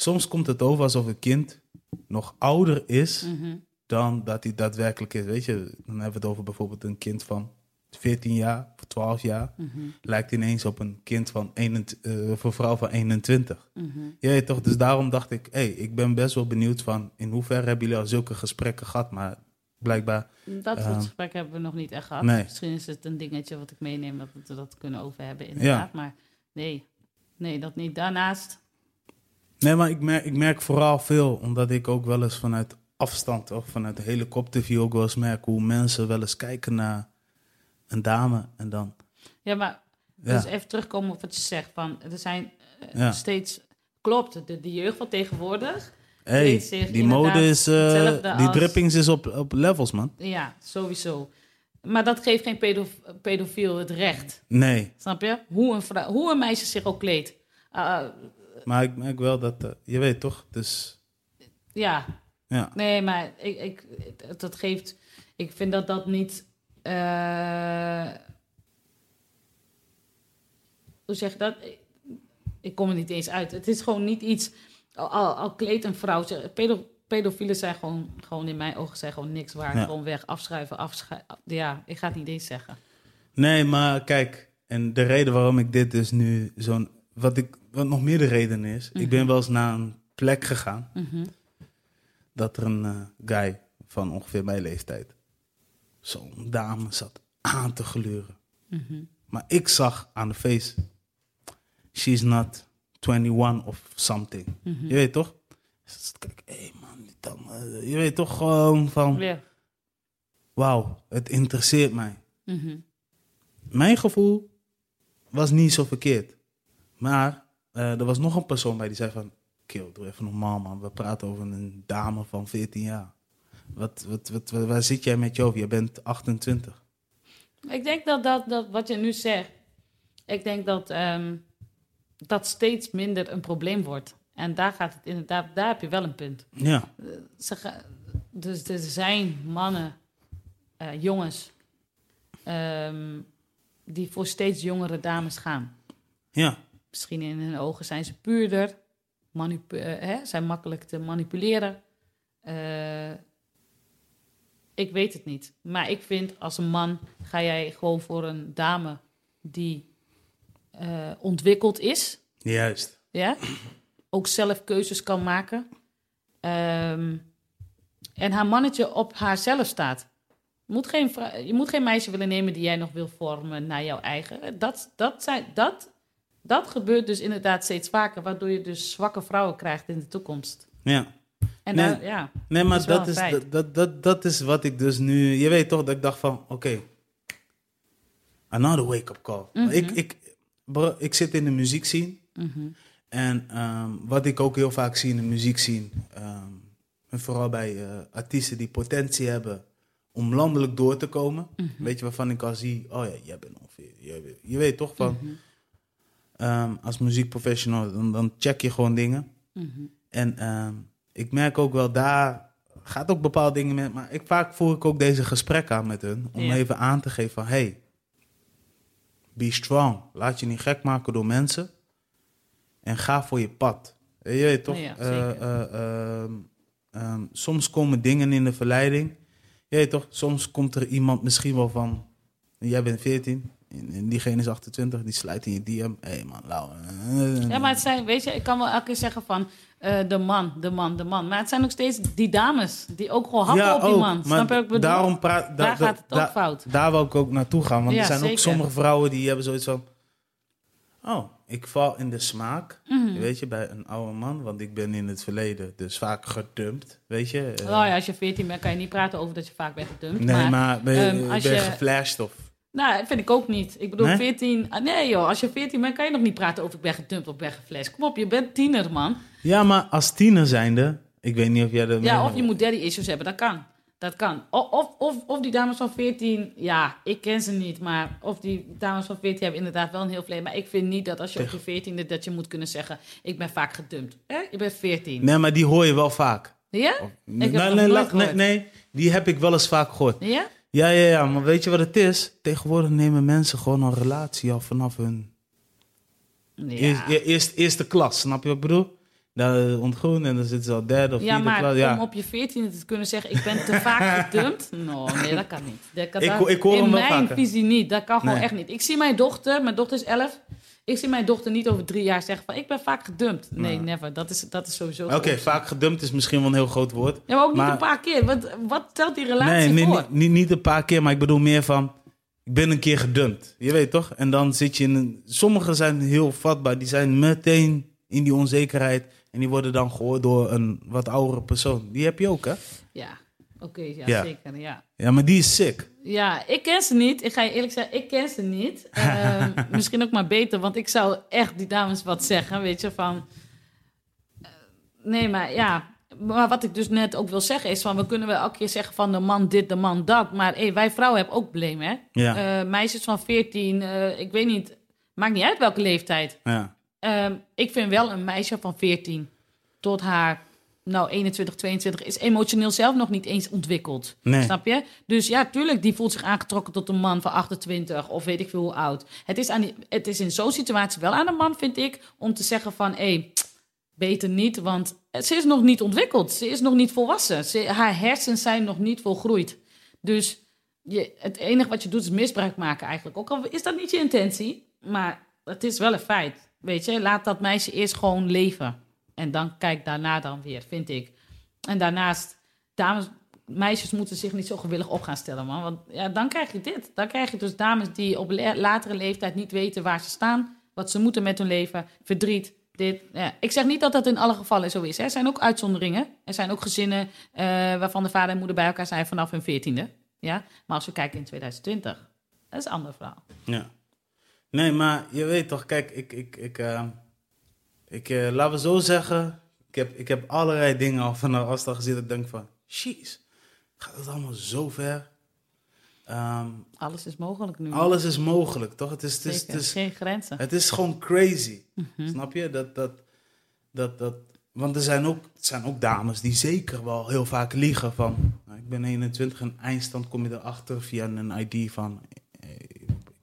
Soms komt het over alsof een kind nog ouder is Mhm. dan dat hij daadwerkelijk is. Weet je, dan hebben we het over bijvoorbeeld een kind van 14 jaar of 12 jaar. Mhm. Lijkt ineens op een kind van 21, eh, vrouw van 21. Mhm. Ja, ja, toch? Dus daarom dacht ik, hé, hey, ik ben best wel benieuwd van in hoeverre hebben jullie al zulke gesprekken gehad, maar blijkbaar. Dat Ehm, soort gesprekken hebben we nog niet echt gehad. nee. Misschien is het een dingetje wat ik meeneem dat we dat kunnen over hebben, inderdaad. Maar nee, nee, dat niet. Daarnaast, Nee, maar ik merk, ik merk vooral veel, omdat ik ook wel eens vanuit afstand, toch? Vanuit de helikopterview ook wel eens merken hoe mensen wel eens kijken naar een dame en dan... Ja, maar Ja. dus even terugkomen op wat je zegt. Van, er zijn eh, Ja. steeds... Klopt, de, de jeugd van tegenwoordig... Hey, die mode is... eh, die als- drippings is op, op levels, man. Ja, sowieso. Maar dat geeft geen pedof pedofiel het recht. Nee, Snap je? Hoe een, hoe een meisje zich ook kleedt. Ah, maar ik merk wel dat... eh, je weet toch, dus... ja, Ja, nee, maar ik, ik, dat geeft... Ik vind dat dat niet... eh, hoe zeg je dat? Ik, kom er niet eens uit. Het is gewoon niet iets... Al, al, al kleedt een vrouw... Pedo, pedofielen zijn gewoon, gewoon in mijn ogen zijn gewoon niks waard. Ja. Gewoon weg, afschuiven, afschuiven. Ja, ik ga het niet eens zeggen. Nee, maar kijk, en de reden waarom ik dit dus nu zo'n. Wat, ik, wat nog meer de reden is, ik ben wel eens naar een plek gegaan Mhm. dat er een eh, guy van ongeveer mijn leeftijd, zo'n dame zat aan te gluren. Mhm. Maar ik zag aan de face, she's not 21 of something. Mhm. Je weet toch? Dus kijk, hé hey man, dan, eh, je weet toch gewoon van, wauw, het interesseert mij. Mhm. Mijn gevoel was niet zo verkeerd. Maar er was nog een persoon bij die zei van... Kill, doe even normaal man. We praten over een dame van 14 jaar. Wat, wat, wat, waar- waar zit jij met je over? Je bent 28. Ik denk dat, dat, dat wat je nu zegt, ik denk dat ehm, dat steeds minder een probleem wordt. En daar gaat het inderdaad, daar heb je wel een punt. Ja, Ze ga- dus er zijn mannen, eh, jongens, ehm, die voor steeds jongere dames gaan. ja, Misschien in hun ogen zijn ze puurder, eh, hè, zijn makkelijk te manipuleren. Eh, ik weet het niet. Maar ik vind als een man ga jij gewoon voor een dame die eh, ontwikkeld is, juist. ja, ook zelf keuzes kan maken. Ehm, en haar mannetje op haarzelf staat. Je moet, geen, je moet geen meisje willen nemen die jij nog wil vormen naar jouw eigen. Dat, dat, zijn, dat, dat gebeurt dus inderdaad steeds vaker, waardoor je dus zwakke vrouwen krijgt in de toekomst. Ja. En Nee. ja, Nee, maar is dat is, dat, dat, dat, dat is wat ik dus nu... Je weet toch dat ik dacht van... Oké, another wake-up call. Mhm. ik, ik, bro, ik zit in de muziekscene. Mhm. En ehm, wat ik ook heel vaak zie in de muziek zien, ehm, en vooral bij eh, artiesten die potentie hebben om landelijk door te komen, Mhm. weet je waarvan ik al zie, oh ja, jij bent ongeveer, weet- je weet toch van, Ehm, als muziekprofessional, dan, dan check je gewoon dingen. Mhm. En ehm, ik merk ook wel daar gaat ook bepaalde dingen met, maar ik, vaak voer ik ook deze gesprekken aan met hun om Ja. even aan te geven van, hey, be strong, laat je niet gek maken door mensen en ga voor je pad. Je weet toch? Ja, eh, eh, ehm, soms komen dingen in de verleiding. Je weet toch? Soms komt er iemand misschien wel van, jij bent 14 en en diegene is 28, die sluit in je DM. Hé hey man, lauw. Ja, maar het zijn, weet je, ik kan wel elke keer zeggen van eh, de man, de man, de man. Maar het zijn ook steeds die dames die ook gewoon happen Ja, op die ook, man. Snap je wat ik bedoel? Daarom praat, da- Daar da- gaat het ook da- fout. Daar wil ik ook naartoe gaan. Want Ja, er zijn ook sommige vrouwen die hebben zoiets van... Oh, ik val in de smaak, Mhm. weet je, bij een oude man. Want ik ben in het verleden dus vaak gedumpt, weet je. Oh ja, als je 14 bent, kan je niet praten over dat je vaak bent gedumpt. nee, maar, maar, ben, je- ehm, als ben je je- geflasht of... Nou, dat vind ik ook niet. Ik bedoel, Nee? 14... ah, Nee joh, als je 14 bent, kan je nog niet praten over ik ben gedumpt of ben geflasht. Kom op, je bent tiener, man. Ja, maar als tiener zijnde... Ik weet niet of jij er... Ja, of je moet daddy issues hebben, dat kan. Dat kan. Of, of, of die dames van 14, ja, ik ken ze niet, maar of die dames van 14 hebben inderdaad wel een heel verleden. Maar ik vind niet dat als je op je 14e dat je moet kunnen zeggen, ik ben vaak gedumpt. Hè? Je bent 14. Nee, maar die hoor je wel vaak. Ja? Of- nee, nee, nee, nee, die heb ik wel eens vaak gehoord. Ja? Ja, ja, ja, maar weet je wat het is? Tegenwoordig nemen mensen gewoon een relatie al vanaf hun Ja, Eerst, e- eerst, eerste klas, snap je wat ik bedoel? Daar ontgroen en dan zitten ze al derde of ja vierde maar klas. Ja. om op je 14e te kunnen zeggen, ik ben te vaak gedumpt. No, nee, dat kan niet. Dat kan Ik dat- ho- ik hoor in hem mijn vaker. visie niet. Dat kan gewoon Nee. echt niet. Ik zie mijn dochter, mijn dochter is 11. Ik zie mijn dochter niet over drie jaar zeggen van, ik ben vaak gedumpt. Nee, Nee. never. Dat is, dat is sowieso Oké, vaak gedumpt is misschien wel een heel groot woord. Ja, maar ook niet een paar keer. Wat, wat stelt die relatie Nee, nee voor? niet, niet, niet een paar keer, maar ik bedoel meer van... Ik ben een keer gedumpt, je weet toch? En dan zit je in een... Sommigen zijn heel vatbaar, die zijn meteen in die onzekerheid. En die worden dan gehoord door een wat oudere persoon. Die heb je ook, hè? Ja, oké, ja, Ja. zeker, ja. Ja, maar die is sick. Ja, ik ken ze niet. Ik ga je eerlijk zeggen, ik ken ze niet. Ehm, misschien ook maar beter, want ik zou echt die dames wat zeggen, weet je, van... eh, nee, maar ja... Maar wat ik dus net ook wil zeggen is van... we kunnen wel elke keer zeggen van de man dit, de man dat. Maar hey, wij vrouwen hebben ook problemen, hè? Ja. Eh, meisjes van 14, eh, ik weet niet... Maakt niet uit welke leeftijd. Ja. Ehm, ik vind wel een meisje van 14 tot haar... Nou, 21, 22 is emotioneel zelf nog niet eens ontwikkeld. Nee. Snap je? Dus ja, tuurlijk, die voelt zich aangetrokken tot een man van 28 of weet ik veel hoe oud. Het is, aan die, het is in zo'n situatie wel aan de man, vind ik, om te zeggen van... hé, beter niet, want ze is nog niet ontwikkeld. Ze is nog niet volwassen. Ze, haar hersens zijn nog niet volgroeid. Dus je, het enige wat je doet is misbruik maken eigenlijk. Ook al is dat niet je intentie, maar het is wel een feit. Weet je, laat dat meisje eerst gewoon leven. En dan kijk daarna dan weer, vind ik. En daarnaast, dames, meisjes moeten zich niet zo gewillig op gaan stellen, man. Want ja, dan krijg je dit. Dan krijg je dus dames die op latere leeftijd niet weten waar ze staan, wat ze moeten met hun leven, verdriet. Dit, ja. Ik zeg niet dat dat in alle gevallen zo is. Hè. Er zijn ook uitzonderingen. Er zijn ook gezinnen eh, waarvan de vader en moeder bij elkaar zijn vanaf hun veertiende. Ja? Maar als we kijken in 2020, dat is een ander verhaal. Ja. Nee, maar je weet toch, kijk, ik, ik, ik, eh, ik eh, laten we zo zeggen, ik heb, ik heb allerlei dingen al van de afstand gezien dat ik denk van, jeez, gaat het allemaal zo ver? Ehm, Alles is mogelijk nu. alles is mogelijk, toch? Het is, het is, Zeker. het is, Geen grenzen. het is gewoon crazy, Mhm. snap je? Dat, dat, dat, dat, want er zijn, ook, er zijn ook dames die zeker wel heel vaak liegen van, nou, ik ben 21 en eindstand kom je erachter via een ID van, hey,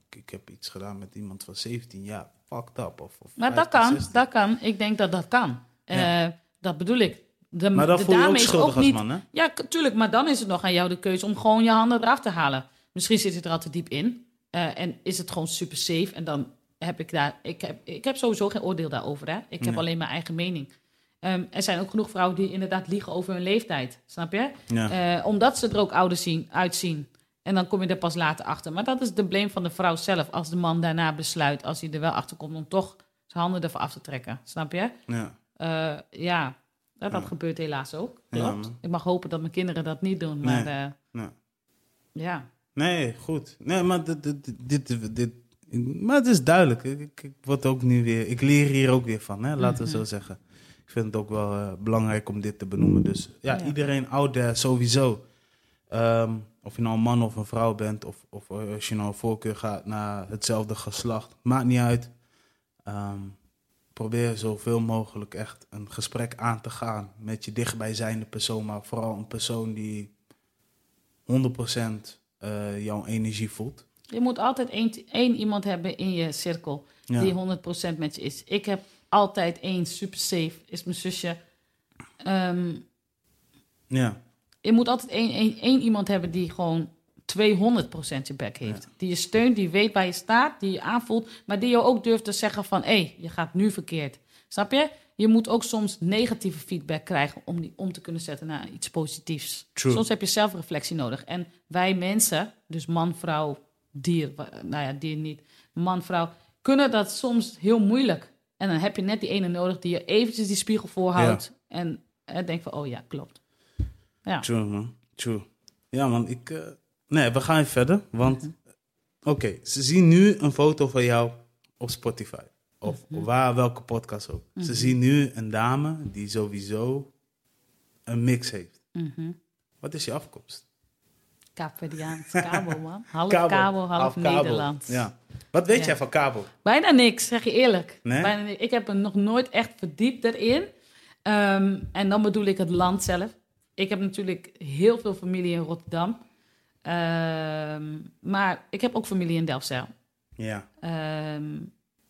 ik, ik heb iets gedaan met iemand van 17 jaar, fucked up. Of, of Maar dat 15, kan, 16. dat kan. Ik denk dat dat kan. Ja. Eh, dat bedoel ik. De, Maar dan de voel je ook is schuldig als niet, man, hè? Ja, tuurlijk. Maar dan is het nog aan jou de keuze om gewoon je handen eraf te halen. Misschien zit het er al te diep in. eh, en is het gewoon super safe. En dan heb ik daar... Ik heb, ik heb sowieso geen oordeel daarover, hè. Ik heb alleen mijn eigen mening. Ehm, er zijn ook genoeg vrouwen die inderdaad liegen over hun leeftijd. Snap je? Ja. Eh, omdat ze er ook ouder zien, uitzien. En dan kom je er pas later achter. Maar dat is de blame van de vrouw zelf. Als de man daarna besluit, als hij er wel achter komt, om toch zijn handen ervan af te trekken. Snap je? ja. Eh, ja, dat, dat Ja. gebeurt helaas ook. Ja, Klopt. man. ik mag hopen dat mijn kinderen dat niet doen. Maar Nee. eh, Nee. ja. Nee, goed. Nee, maar dit, dit, dit, dit, maar het is duidelijk. Ik, ik, word ook nu weer, ik leer hier ook weer van, hè? laten we Mhm. zo zeggen. Ik vind het ook wel eh, belangrijk om dit te benoemen. Dus ja, Ja. iedereen out there sowieso. Ehm, of je nou een man of een vrouw bent, of, of als je nou voorkeur gaat naar hetzelfde geslacht, maakt niet uit. Ehm, probeer zoveel mogelijk echt een gesprek aan te gaan met je dichtbijzijnde persoon, maar vooral een persoon die 100% eh, jouw energie voelt. Je moet altijd één, één iemand hebben in je cirkel Ja. die 100% met je is. Ik heb altijd één super safe, is mijn zusje. Ehm, Ja, je moet altijd één, één, één iemand hebben die gewoon 200% je back heeft. Die je steunt, die weet waar je staat, die je aanvoelt, maar die je ook durft te zeggen van, hé, hey, je gaat nu verkeerd. Snap je? Je moet ook soms negatieve feedback krijgen om die om te kunnen zetten naar iets positiefs. True. Soms heb je zelfreflectie nodig. En wij mensen, dus man, vrouw, dier, nou ja, dier niet, man, vrouw, kunnen dat soms heel moeilijk. En dan heb je net die ene nodig die je eventjes die spiegel voorhoudt en eh, denkt van, oh ja, klopt. Ja. true man. True. Ja man, ik... eh, nee, we gaan even verder. Want, oké, ze zien nu een foto van jou op Spotify. Of waar, welke podcast ook. Ze zien nu een dame die sowieso een mix heeft. Mhm. Wat is je afkomst? Kaapverdiaans, Cabo, man. Half Cabo, Cabo, half, half. Nederlands. Ja. Wat weet Ja. jij van Cabo? Bijna niks, zeg je eerlijk. Nee? Bijna. Ik heb er nog nooit echt verdiept erin. Ehm, en dan bedoel ik het land zelf. Ik heb natuurlijk heel veel familie in Rotterdam. Ehm, maar ik heb ook familie in Delfzijl. Ja. Ehm,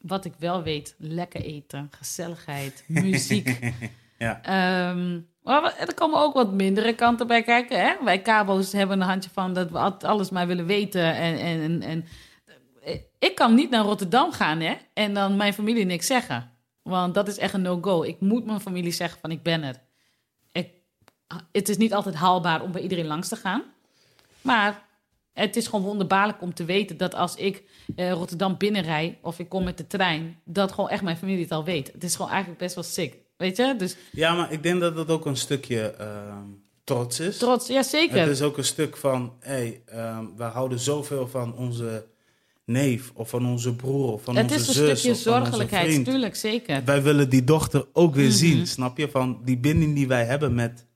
wat ik wel weet, lekker eten, gezelligheid, muziek. Ja. Ehm, maar er komen ook wat mindere kanten bij kijken. Hè? Wij Cabo's hebben een handje van dat we alles maar willen weten. En, en, en, ik kan niet naar Rotterdam gaan hè? en dan mijn familie niks zeggen. Want dat is echt een no-go. Ik moet mijn familie zeggen van ik ben er. Het is niet altijd haalbaar om bij iedereen langs te gaan. Maar het is gewoon wonderbaarlijk om te weten dat als ik eh, Rotterdam binnenrij of ik kom met de trein, dat gewoon echt mijn familie het al weet. Het is gewoon eigenlijk best wel sick. weet je? Dus Ja, maar ik denk dat het ook een stukje ehm, trots is. trots, ja zeker. Het is ook een stuk van, hé, hey, ehm, we houden zoveel van onze neef of van onze broer of van Het onze is een zus stukje of van onze zorgelijkheid, tuurlijk, zeker. Wij willen die dochter ook weer Mhm. zien, snap je? Van die binding die wij hebben met...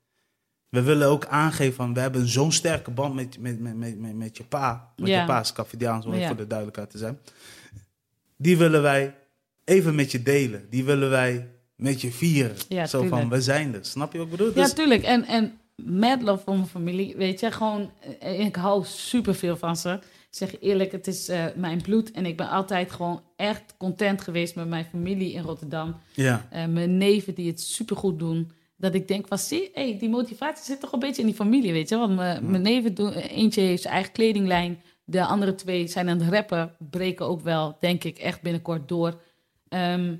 We willen ook aangeven van, we hebben zo'n sterke band met, met, met, met, met, met je pa. Met Ja. je pa is om Ja. voor de duidelijkheid te zijn. Die willen wij even met je delen. Die willen wij met je vieren. Ja, Zo van, we zijn er. Snap je wat ik bedoel? Ja, Dus- tuurlijk. En, en mad love voor mijn familie, weet je, gewoon, eh, ik hou superveel van ze. Ik zeg eerlijk, het is eh, mijn bloed en ik ben altijd gewoon echt content geweest met mijn familie in Rotterdam. ja. Eh, mijn neven die het supergoed doen. Dat ik denk van, zie, hey, die motivatie zit toch een beetje in die familie, weet je. Want mijn, mijn neven doen, eentje heeft zijn eigen kledinglijn. De andere twee zijn aan het rappen, breken ook wel, denk ik, echt binnenkort door. Ehm,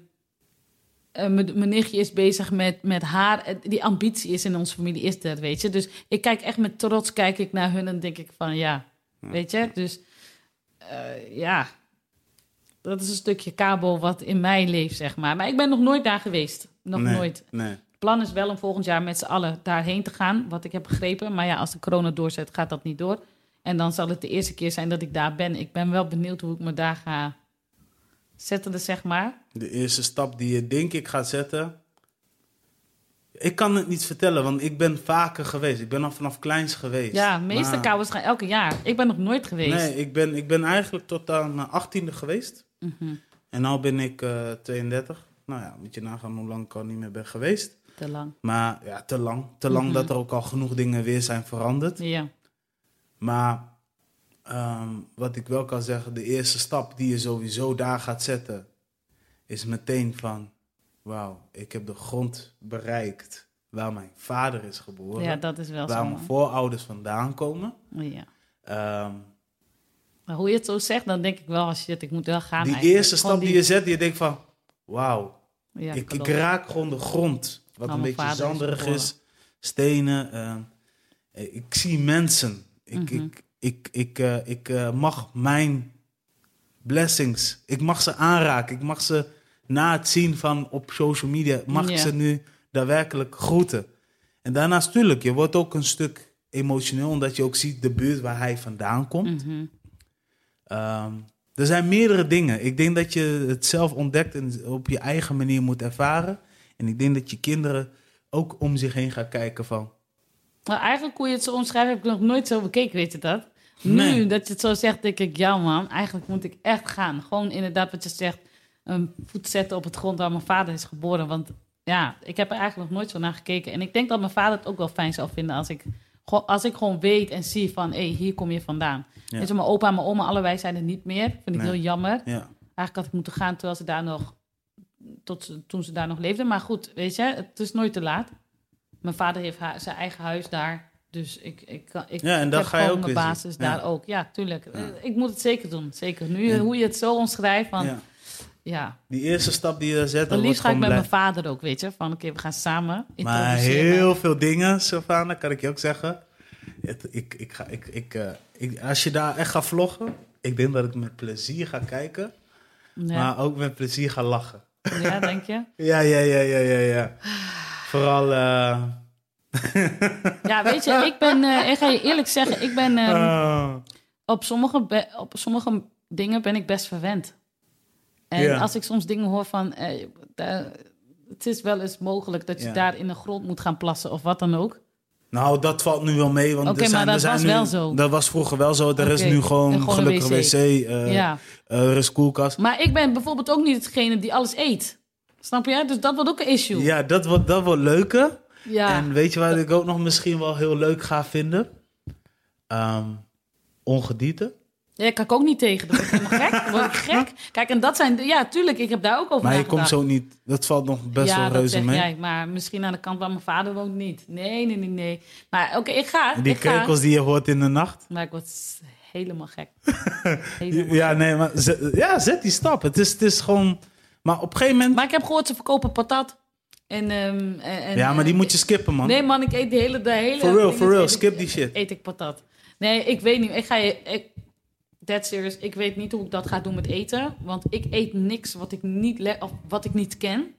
eh, mijn nichtje is bezig met, met haar. Eh, Die ambitie is in onze familie, is dat, weet je. Dus ik kijk echt met trots kijk ik naar hun en denk ik van, ja, weet je. Dus eh, ja, dat is een stukje kabel wat in mij leeft, zeg maar. Maar ik ben nog nooit daar geweest. Nog Nee, nooit. Nee. Het plan is wel om volgend jaar met z'n allen daarheen te gaan, wat ik heb begrepen. Maar ja, als de corona doorzet, gaat dat niet door. En dan zal het de eerste keer zijn dat ik daar ben. Ik ben wel benieuwd hoe ik me daar ga zetten, zeg maar. De eerste stap die je denk ik gaat zetten. Ik kan het niet vertellen, want ik ben vaker geweest. Ik ben al vanaf kleins geweest. Ja, meeste Maar- kouwers gaan elke jaar. Ik ben nog nooit geweest. Nee, ik ben, ik ben eigenlijk tot aan mijn achttiende geweest. Mhm, En nu ben ik eh 32. Nou ja, moet je nagaan hoe lang ik al niet meer ben geweest. Te lang. Maar ja, te lang. Te lang Mhm. dat er ook al genoeg dingen weer zijn veranderd. Ja, Maar ehm, wat ik wel kan zeggen, de eerste stap die je sowieso daar gaat zetten, is meteen van, wauw, ik heb de grond bereikt waar mijn vader is geboren, ja dat is wel waar zo. mijn voorouders vandaan komen. Ja. Ehm, Maar hoe je het zo zegt, dan denk ik wel, als shit, ik moet wel gaan. die eigenlijk. eerste stap die je zet, je denkt van, wauw, Ja, ik, ik raak gewoon de grond, wat een beetje zanderig is, stenen. eh, ik zie mensen. Ik, Mhm. ik, ik, ik, eh, ik eh, mag mijn blessings, ik mag ze aanraken. Ik mag ze na het zien van op social media, mag ik ze nu daadwerkelijk groeten. En daarnaast, natuurlijk, je wordt ook een stuk emotioneel, omdat je ook ziet de buurt waar hij vandaan komt. Mhm. Ehm, er zijn meerdere dingen. Ik denk dat je het zelf ontdekt en op je eigen manier moet ervaren. En ik denk dat je kinderen ook om zich heen gaan kijken van... Maar eigenlijk hoe je het zo omschrijft, heb ik nog nooit zo bekeken, weet je dat? Nu dat je het zo zegt, denk ik, ja man, eigenlijk moet ik echt gaan. Gewoon inderdaad wat je zegt, een voet zetten op het grond waar mijn vader is geboren. Want ja, ik heb er eigenlijk nog nooit zo naar gekeken. En ik denk dat mijn vader het ook wel fijn zou vinden als ik, gewoon- als ik gewoon weet en zie van, hé, hey, hier kom je vandaan. Ja. Je, mijn opa en mijn oma, allebei zijn er niet meer. Vind ik Nee. heel jammer. Ja, Eigenlijk had ik moeten gaan terwijl ze daar nog, tot toen ze daar nog leefden. Maar goed, weet je, het is nooit te laat. Mijn vader heeft haar, zijn eigen huis daar. Dus ik, ik, kan- ik, Ja, en dat heb ga je ook mijn basis. Ja. daar ook. Ja, tuurlijk. Ja. Eh, Ik moet het zeker doen. Zeker. Nu, hoe je het zo omschrijft, van ja. ja. Die eerste stap die je zet, Dan liefst ga ik met mijn vader ook, weet je. Van, oké, we gaan samen Maar heel veel dingen, Sylvana, kan ik je ook zeggen. Het, ik, ik ga, ik, ik, eh, ik, als je daar echt gaat vloggen, ik denk dat ik met plezier ga kijken, Ja, maar ook met plezier ga lachen. Ja denk je? Ja, ja, ja, ja, ja, ja. Vooral... eh, Ja, weet je, ik ben, eh, ik ga je eerlijk zeggen, ik ben... ehm, oh. op, sommige op sommige dingen ben ik best verwend. En als ik soms dingen hoor van... eh, het is wel eens mogelijk dat je daar in de grond moet gaan plassen of wat dan ook. Nou, dat valt nu wel mee. Want er zijn, maar er dat zijn was nu, wel zo. Dat was vroeger wel zo. Er is nu gewoon, gewoon een gelukkig wc. wc. eh, ja. eh, er is koelkast. Maar ik ben bijvoorbeeld ook niet degene die alles eet. Snap je? Dus dat wordt ook een issue. Ja, dat wordt, dat wordt leuker. Ja. En weet je wat ik ook nog misschien wel heel leuk ga vinden? Ehm ongedierte. Ja, kan ik ook niet tegen. Dat word ik helemaal gek. Dan word ik gek. Kijk, en dat zijn... Ja, tuurlijk, ik heb daar ook over Maar je komt zo niet... Dat valt nog best ja, wel reuze zeg mee. jij. Maar misschien aan de kant waar mijn vader woont niet. Nee, nee, nee, nee. Maar oké, ik ga. Die ik ga. kreukels die je hoort in de nacht. Maar ik word helemaal gek. helemaal Ja, nee, maar zet, ja, zet die stap. Het is, het is gewoon... Maar op een gegeven moment... Maar ik heb gehoord, ze verkopen patat. En, ehm, en, ja, maar die moet je skippen, man. Nee, man, ik eet de hele... De hele For real, for real. ik- Skip die shit. Eet ik patat. Nee, ik weet niet. Ik ga je... Ik, dead serious. Ik weet niet hoe ik dat ga doen met eten. Want ik eet niks wat ik niet, le- of wat ik niet ken.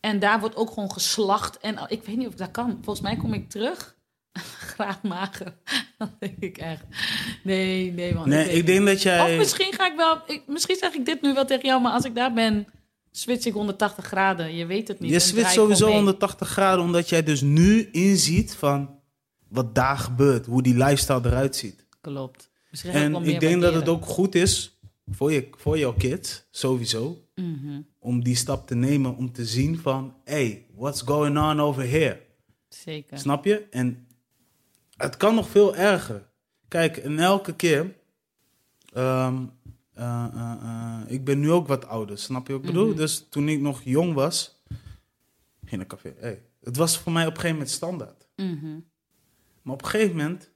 En daar wordt ook gewoon geslacht. En ik weet niet of ik dat kan. Volgens mij kom ik terug. Graag mager. Dan denk ik echt. Nee, nee, man. Nee, ik denk niet. dat jij... Of misschien ga ik wel. Ik, misschien zeg ik dit nu wel tegen jou, maar als ik daar ben, switch ik 180 graden. Je weet het niet. Je switcht gewoon sowieso mee. 180 graden omdat jij dus nu inziet van wat daar gebeurt, hoe die lifestyle eruit ziet. Klopt. Ik En ik denk dat het ook goed is voor, je, voor jouw kids, sowieso, Mhm, om die stap te nemen om te zien van, hey, what's going on over here? Zeker. Snap je? En het kan nog veel erger. Kijk, en elke keer. ehm, eh, eh, eh, ik ben nu ook wat ouder, snap je wat ik bedoel? Mhm. Dus toen ik nog jong was, ging naar café. Hey, het was voor mij op een gegeven moment standaard. Mhm, Maar op een gegeven moment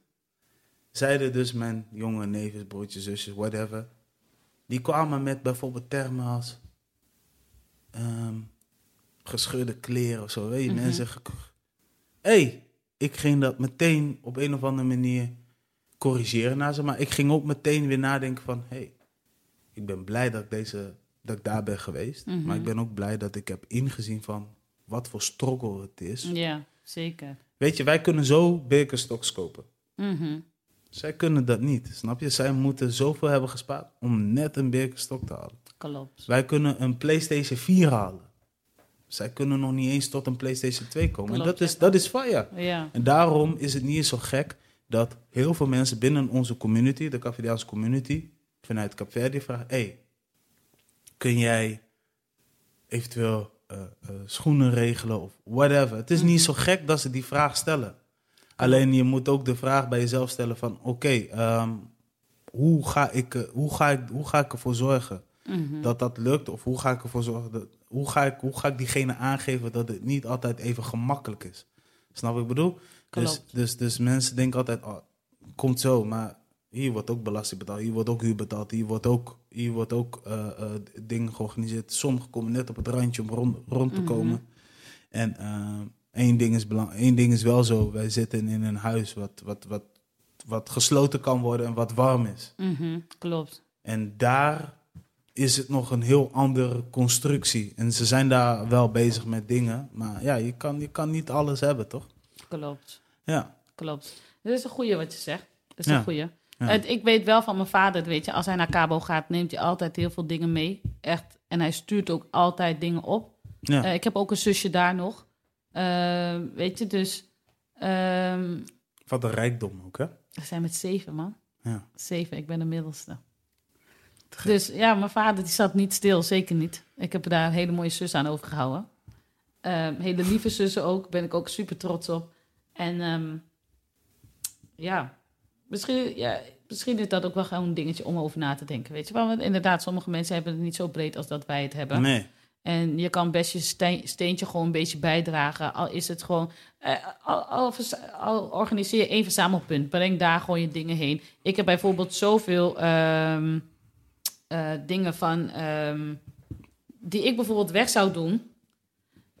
zeiden dus mijn jonge neven, broertjes, zusjes, whatever. Die kwamen met bijvoorbeeld termen als ehm, gescheurde kleren of zo. Weet je, Mhm. mensen. hey, ik ging dat meteen op een of andere manier corrigeren naar ze. Maar ik ging ook meteen weer nadenken van, hey, ik ben blij dat ik, deze, dat ik daar ben geweest. Mhm. Maar ik ben ook blij dat ik heb ingezien van wat voor struggle het is. Ja, zeker. Weet je, wij kunnen zo Birkenstocks kopen. Mhm, Zij kunnen dat niet, snap je? Zij moeten zoveel hebben gespaard om net een Birkenstock te halen. Klopt. Wij kunnen een PlayStation 4 halen. Zij kunnen nog niet eens tot een PlayStation 2 komen. En dat is, dat is fire. Ja. En daarom is het niet zo gek dat heel veel mensen binnen onze community, de Cavidiaanse community, vanuit Capverdi vragen: hey, kun jij eventueel eh, eh, schoenen regelen of whatever? Het is niet zo gek dat ze die vraag stellen. Alleen je moet ook de vraag bij jezelf stellen van oké, ehm, hoe, ga ik, eh, hoe, ga ik, hoe ga ik ervoor zorgen Mhm, dat dat lukt? Of hoe ga ik ervoor zorgen dat, hoe ga ik, hoe ga ik diegene aangeven dat het niet altijd even gemakkelijk is? Snap wat ik bedoel? Dus, Klopt. dus, dus mensen denken altijd, oh, komt zo, maar hier wordt ook belasting betaald, hier wordt ook huur betaald, hier wordt ook, hier wordt ook eh, eh, dingen georganiseerd. Sommigen komen net op het randje om rond, rond te Mhm. komen. En één, ding is belang, één ding is wel zo, wij zitten in een huis wat, wat, wat, wat gesloten kan worden en wat warm is. mhm, Klopt. En daar is het nog een heel andere constructie. En ze zijn daar wel bezig met dingen. Maar ja, je kan, je kan niet alles hebben, toch? Klopt. Ja. Klopt. Dat is een goeie wat je zegt. Dat is Ja. een goeie. Ja. Het, ik weet wel van mijn vader, weet je, als hij naar Cabo gaat, neemt hij altijd heel veel dingen mee. Echt. En hij stuurt ook altijd dingen op. ja. Eh, ik heb ook een zusje daar nog. Eh, weet je, dus ehm, Wat een rijkdom ook, hè? we zijn met zeven, man. Ja. Zeven, ik ben de middelste. Dus ja, mijn vader die zat niet stil, zeker niet. Ik heb daar een hele mooie zus aan overgehouden. Ehm, hele lieve zussen ook, ben ik ook super trots op. En ja, misschien, ja, misschien is dat ook wel gewoon een dingetje om over na te denken. Weet je want inderdaad, sommige mensen hebben het niet zo breed als dat wij het hebben. Nee. En je kan best je steen- steentje gewoon een beetje bijdragen. Al is het gewoon. eh, al, organiseer je één verzamelpunt. Breng daar gewoon je dingen heen. Ik heb bijvoorbeeld zoveel ehm, eh, dingen van. ehm, die ik bijvoorbeeld weg zou doen.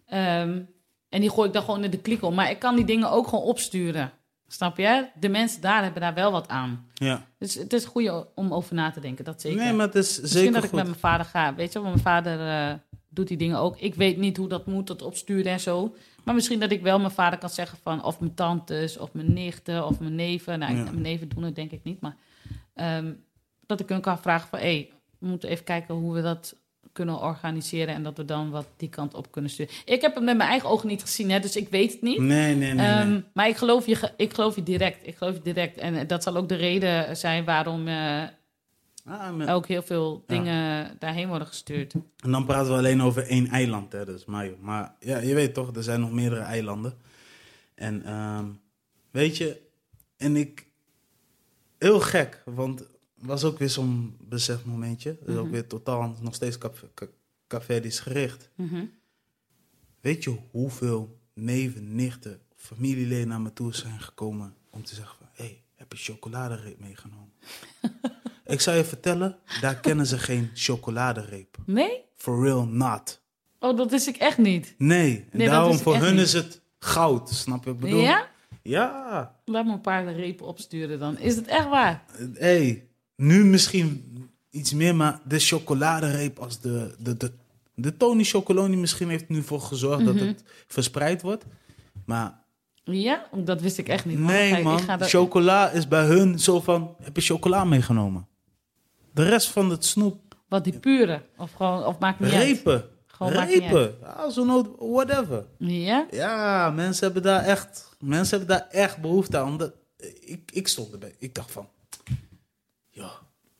Ehm, en die gooi ik dan gewoon in de klik om. Maar ik kan die dingen ook gewoon opsturen. Snap je? De mensen daar hebben daar wel wat aan. Ja. Dus het is goed om over na te denken. Dat zeker. Nee, maar het is Misschien zeker dat ik goed. met mijn vader ga. Weet je, want mijn vader eh, doet die dingen ook. Ik weet niet hoe dat moet, dat opsturen en zo. Maar misschien dat ik wel mijn vader kan zeggen van... of mijn tantes, of mijn nichten, of mijn neven. Nou, Ja. mijn neven doen het denk ik niet, maar... ehm, dat ik hun kan vragen van... hé, hey, we moeten even kijken hoe we dat kunnen organiseren... en dat we dan wat die kant op kunnen sturen. Ik heb hem met mijn eigen ogen niet gezien, hè, dus ik weet het niet. Nee, nee, nee. Ehm, nee. Maar ik geloof, je, ik geloof je direct. Ik geloof je direct. En eh, dat zal ook de reden zijn waarom eh, Ah, maar- ook heel veel dingen daarheen worden gestuurd. En dan praten we alleen over één eiland, hè, dus Mayo. Maar ja, je weet toch, er zijn nog meerdere eilanden. En ehm, weet je, en ik, heel gek, want het was ook weer zo'n besefmomentje. Het is ook Mhm. weer totaal nog steeds Caverdisch gericht. Mhm. Weet je hoeveel neven, nichten, familieleden naar me toe zijn gekomen om te zeggen van, hé, hey, heb je chocoladereep meegenomen? ik zou je vertellen, daar kennen ze geen chocoladereep. Nee? For real not. Oh, dat wist ik echt niet. Nee, en Nee, daarom is voor hun niet. is het goud, snap je wat ik bedoel? Ja? Ja. Laat me een paar repen opsturen dan. Is het echt waar? hey, nu misschien iets meer, maar de chocoladereep als de, de, de De Tony Chocoloni misschien heeft nu voor gezorgd dat Mhm. het verspreid wordt. Maar Ja, dat wist ik echt niet. man. nee, man. Chocola is bij hun zo van: heb je chocola meegenomen? De rest van het snoep, Wat die pure? Of gewoon, of maakt niet uit? repen. Gewoon maakt niet repen. Ja, zo nood, whatever. Ja? Ja, mensen hebben daar echt, mensen hebben daar echt behoefte aan. Omdat, ik, ik stond erbij. Ik dacht van, ja,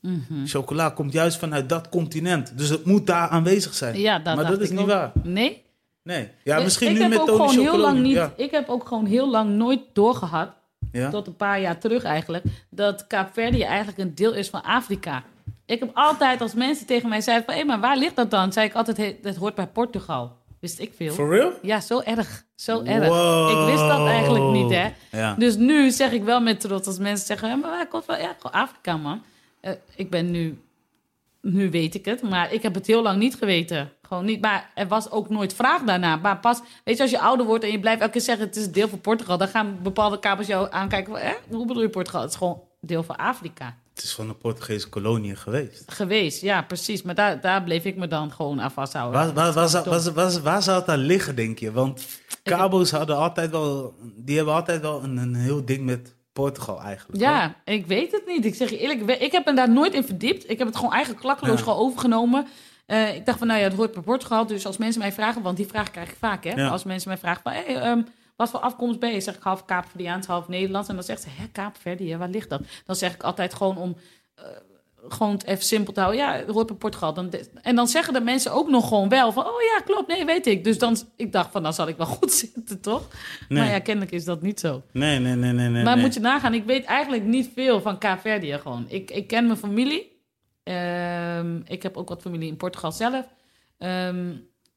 Mhm. chocola komt juist vanuit dat continent. Dus het moet daar aanwezig zijn. Ja, dat maar dat is niet ook. waar. Nee? Nee. Ja, Ik- misschien ik nu heb met ook Tony gewoon heel lang niet. Ja. Ik heb ook gewoon heel lang nooit doorgehad, Ja? tot een paar jaar terug eigenlijk, dat Kaapverdië eigenlijk een deel is van Afrika. Ik heb altijd, als mensen tegen mij zeiden van, hé, maar waar ligt dat dan? Zei ik altijd, "Hey, dat hoort bij Portugal. Wist ik veel. For real? Ja, zo erg. Zo erg. Wow. Ik wist dat eigenlijk niet, hè. Ja. Dus nu zeg ik wel met trots, als mensen zeggen, "Ja, maar waar komt van? Ja, gewoon Afrika, man. Eh, ik ben nu, nu weet ik het, maar ik heb het heel lang niet geweten. Gewoon niet, maar er was ook nooit vraag daarna. Maar pas, weet je, als je ouder wordt en je blijft elke keer zeggen, het is deel van Portugal, dan gaan bepaalde kapers jou aankijken van, eh, hoe bedoel je Portugal? Het is gewoon deel van Afrika. Het is van de Portugese kolonie geweest. Geweest, ja, precies. Maar daar, daar bleef ik me dan gewoon aan vasthouden. Waar, waar, waar, zou- waar, waar, waar zou het daar liggen, denk je? Want Cabo's hadden altijd wel, die hebben altijd wel een, een heel ding met Portugal eigenlijk. hoor. Ja, ik weet het niet. Ik zeg je eerlijk, ik heb me daar nooit in verdiept. Ik heb het gewoon eigenlijk klakkeloos Ja. gewoon overgenomen. Eh, ik dacht van, nou ja, het hoort bij Portugal. Dus als mensen mij vragen, want die vraag krijg ik vaak, hè. Ja. Als mensen mij vragen van, hey, ehm, wat voor afkomst ben je? Zeg ik half Kaapverdiaans, half Nederlands. En dan zegt ze, hè, Kaapverdië, waar ligt dat? Dan zeg ik altijd gewoon om... eh, gewoon het even simpel te houden. Ja, hoort bij Portugal. Dan en dan zeggen de mensen ook nog gewoon wel van... oh ja, klopt, nee, weet ik. Dus dan, ik dacht van, dan zal ik wel goed zitten, toch? Nee. Maar ja, kennelijk is dat niet zo. Nee, nee, nee, nee. nee Maar nee. moet je nagaan, ik weet eigenlijk niet veel van Kaapverdië gewoon. Ik, ik ken mijn familie. Ehm, ik heb ook wat familie in Portugal zelf. Ehm,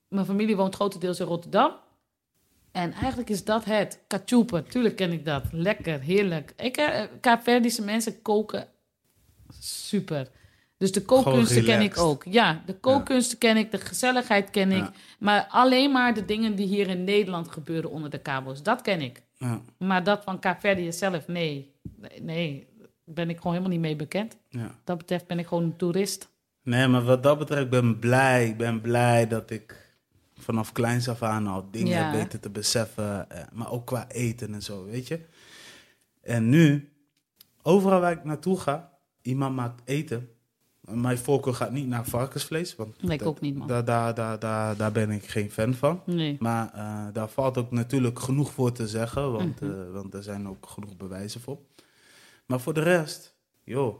mijn familie woont grotendeels in Rotterdam. En eigenlijk is dat het. Kachoepen, tuurlijk ken ik dat. Lekker, heerlijk. Ik, eh, Kaapverdische mensen koken super. Dus de kookkunsten ken ik ook. Ja, de kookkunsten ken ik, de gezelligheid ken ik. Maar alleen maar de dingen die hier in Nederland gebeuren onder de kabels, dat ken ik. Ja, Maar dat van Kaapverdië zelf, nee. Nee, ben ik gewoon helemaal niet mee bekend. ja. Dat betreft ben ik gewoon een toerist. Nee, maar wat dat betreft, ik ben blij. Ik ben blij dat ik vanaf kleins af aan al dingen Ja. weten te beseffen. eh, Maar ook qua eten en zo, weet je. En nu, overal waar ik naartoe ga, iemand maakt eten. Mijn voorkeur gaat niet naar varkensvlees. Want Nee, ik dat- ook niet, man. Daar, daar, daar, daar, daar ben ik geen fan van. Nee. Maar eh, daar valt ook natuurlijk genoeg voor te zeggen, want, Mhm. eh, want er zijn ook genoeg bewijzen voor. Maar voor de rest, joh,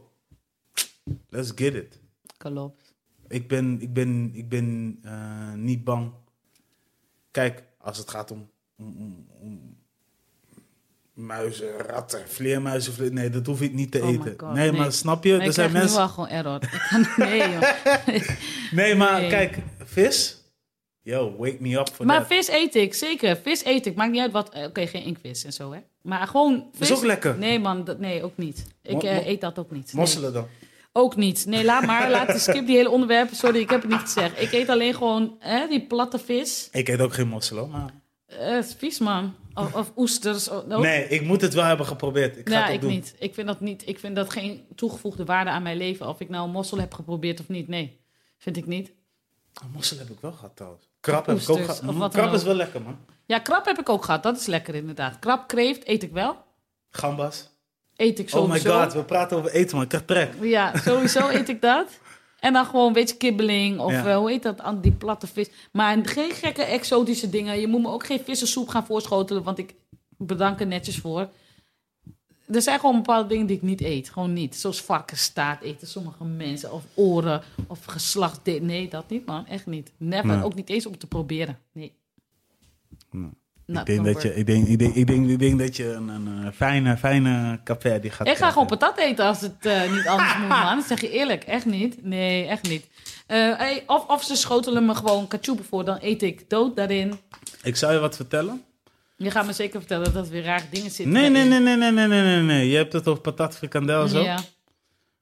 let's get it. Klopt. Ik ben, ik ben, ik ben niet bang. Kijk, als het gaat om, om, om, om muizen, ratten, vleermuizen, vle- nee, dat hoef ik niet te Oh eten. God, nee, nee. maar snap je? Maar er ik zijn mensen. wel gewoon error. Ik kan, nee, joh. Nee, maar Nee. kijk, vis. Yo, wake me up for Maar that. vis eet ik, zeker. Vis eet ik. Maakt niet uit wat... eh, Oké, geen inktvis en zo, hè. Maar gewoon vis... is ook lekker. Nee, man. Dat, nee, ook niet. Ik Mo- eh, eet dat ook niet. Mosselen dan. Ook niet. Nee, laat maar. Laat, skip die hele onderwerpen. Sorry, ik heb het niet gezegd. Ik eet alleen gewoon hè, die platte vis. Ik eet ook geen mosselen, maar... Het is vies, man. Of, of oesters. Oh. Nee, ik moet het wel hebben geprobeerd. Ik ga Ja, het ook ik doen. niet. Ik vind dat niet. Ik vind dat geen toegevoegde waarde aan mijn leven. Of ik nou mossel heb geprobeerd of niet. Nee, vind ik niet. Oh, mossel heb ik wel gehad trouwens. Krab heb ik ook gehad. of Mm, Krab is wel lekker, man. Ja, krab heb ik ook gehad. Dat is lekker inderdaad. Krab, kreeft eet ik wel. Gambas. Eet ik Oh my sowieso. god, we praten over eten, man. Ik krijg trek. Ja, sowieso eet ik dat. En dan gewoon een beetje kibbeling of Ja. eh, hoe heet dat, die platte vis. Maar geen gekke exotische dingen. Je moet me ook geen vissensoep gaan voorschotelen, want ik bedank er netjes voor. Er zijn gewoon bepaalde dingen die ik niet eet. Gewoon niet. Zoals varkensstaart eten sommige mensen. Of oren. Of geslacht. Nee, dat niet man. Echt niet. Never. Nee. Ook niet eens om te proberen. Nee. Nee. Not ik, denk dat je, ik, denk, ik, denk, ik, denk, ik denk dat je een, een, eh, fijne, fijne café die gaat Ik ga gewoon patat eten als het eh, niet anders moet, man. Dat zeg je eerlijk. Echt niet. Nee, echt niet. Hey, of, of ze schotelen me gewoon kachoepen voor. Dan eet ik dood daarin. Ik zou je wat vertellen. Je gaat me zeker vertellen dat er weer rare dingen zitten. Nee, nee, nee, nee, nee, nee, nee, nee, nee. Je hebt het over patat frikandel zo. Ja.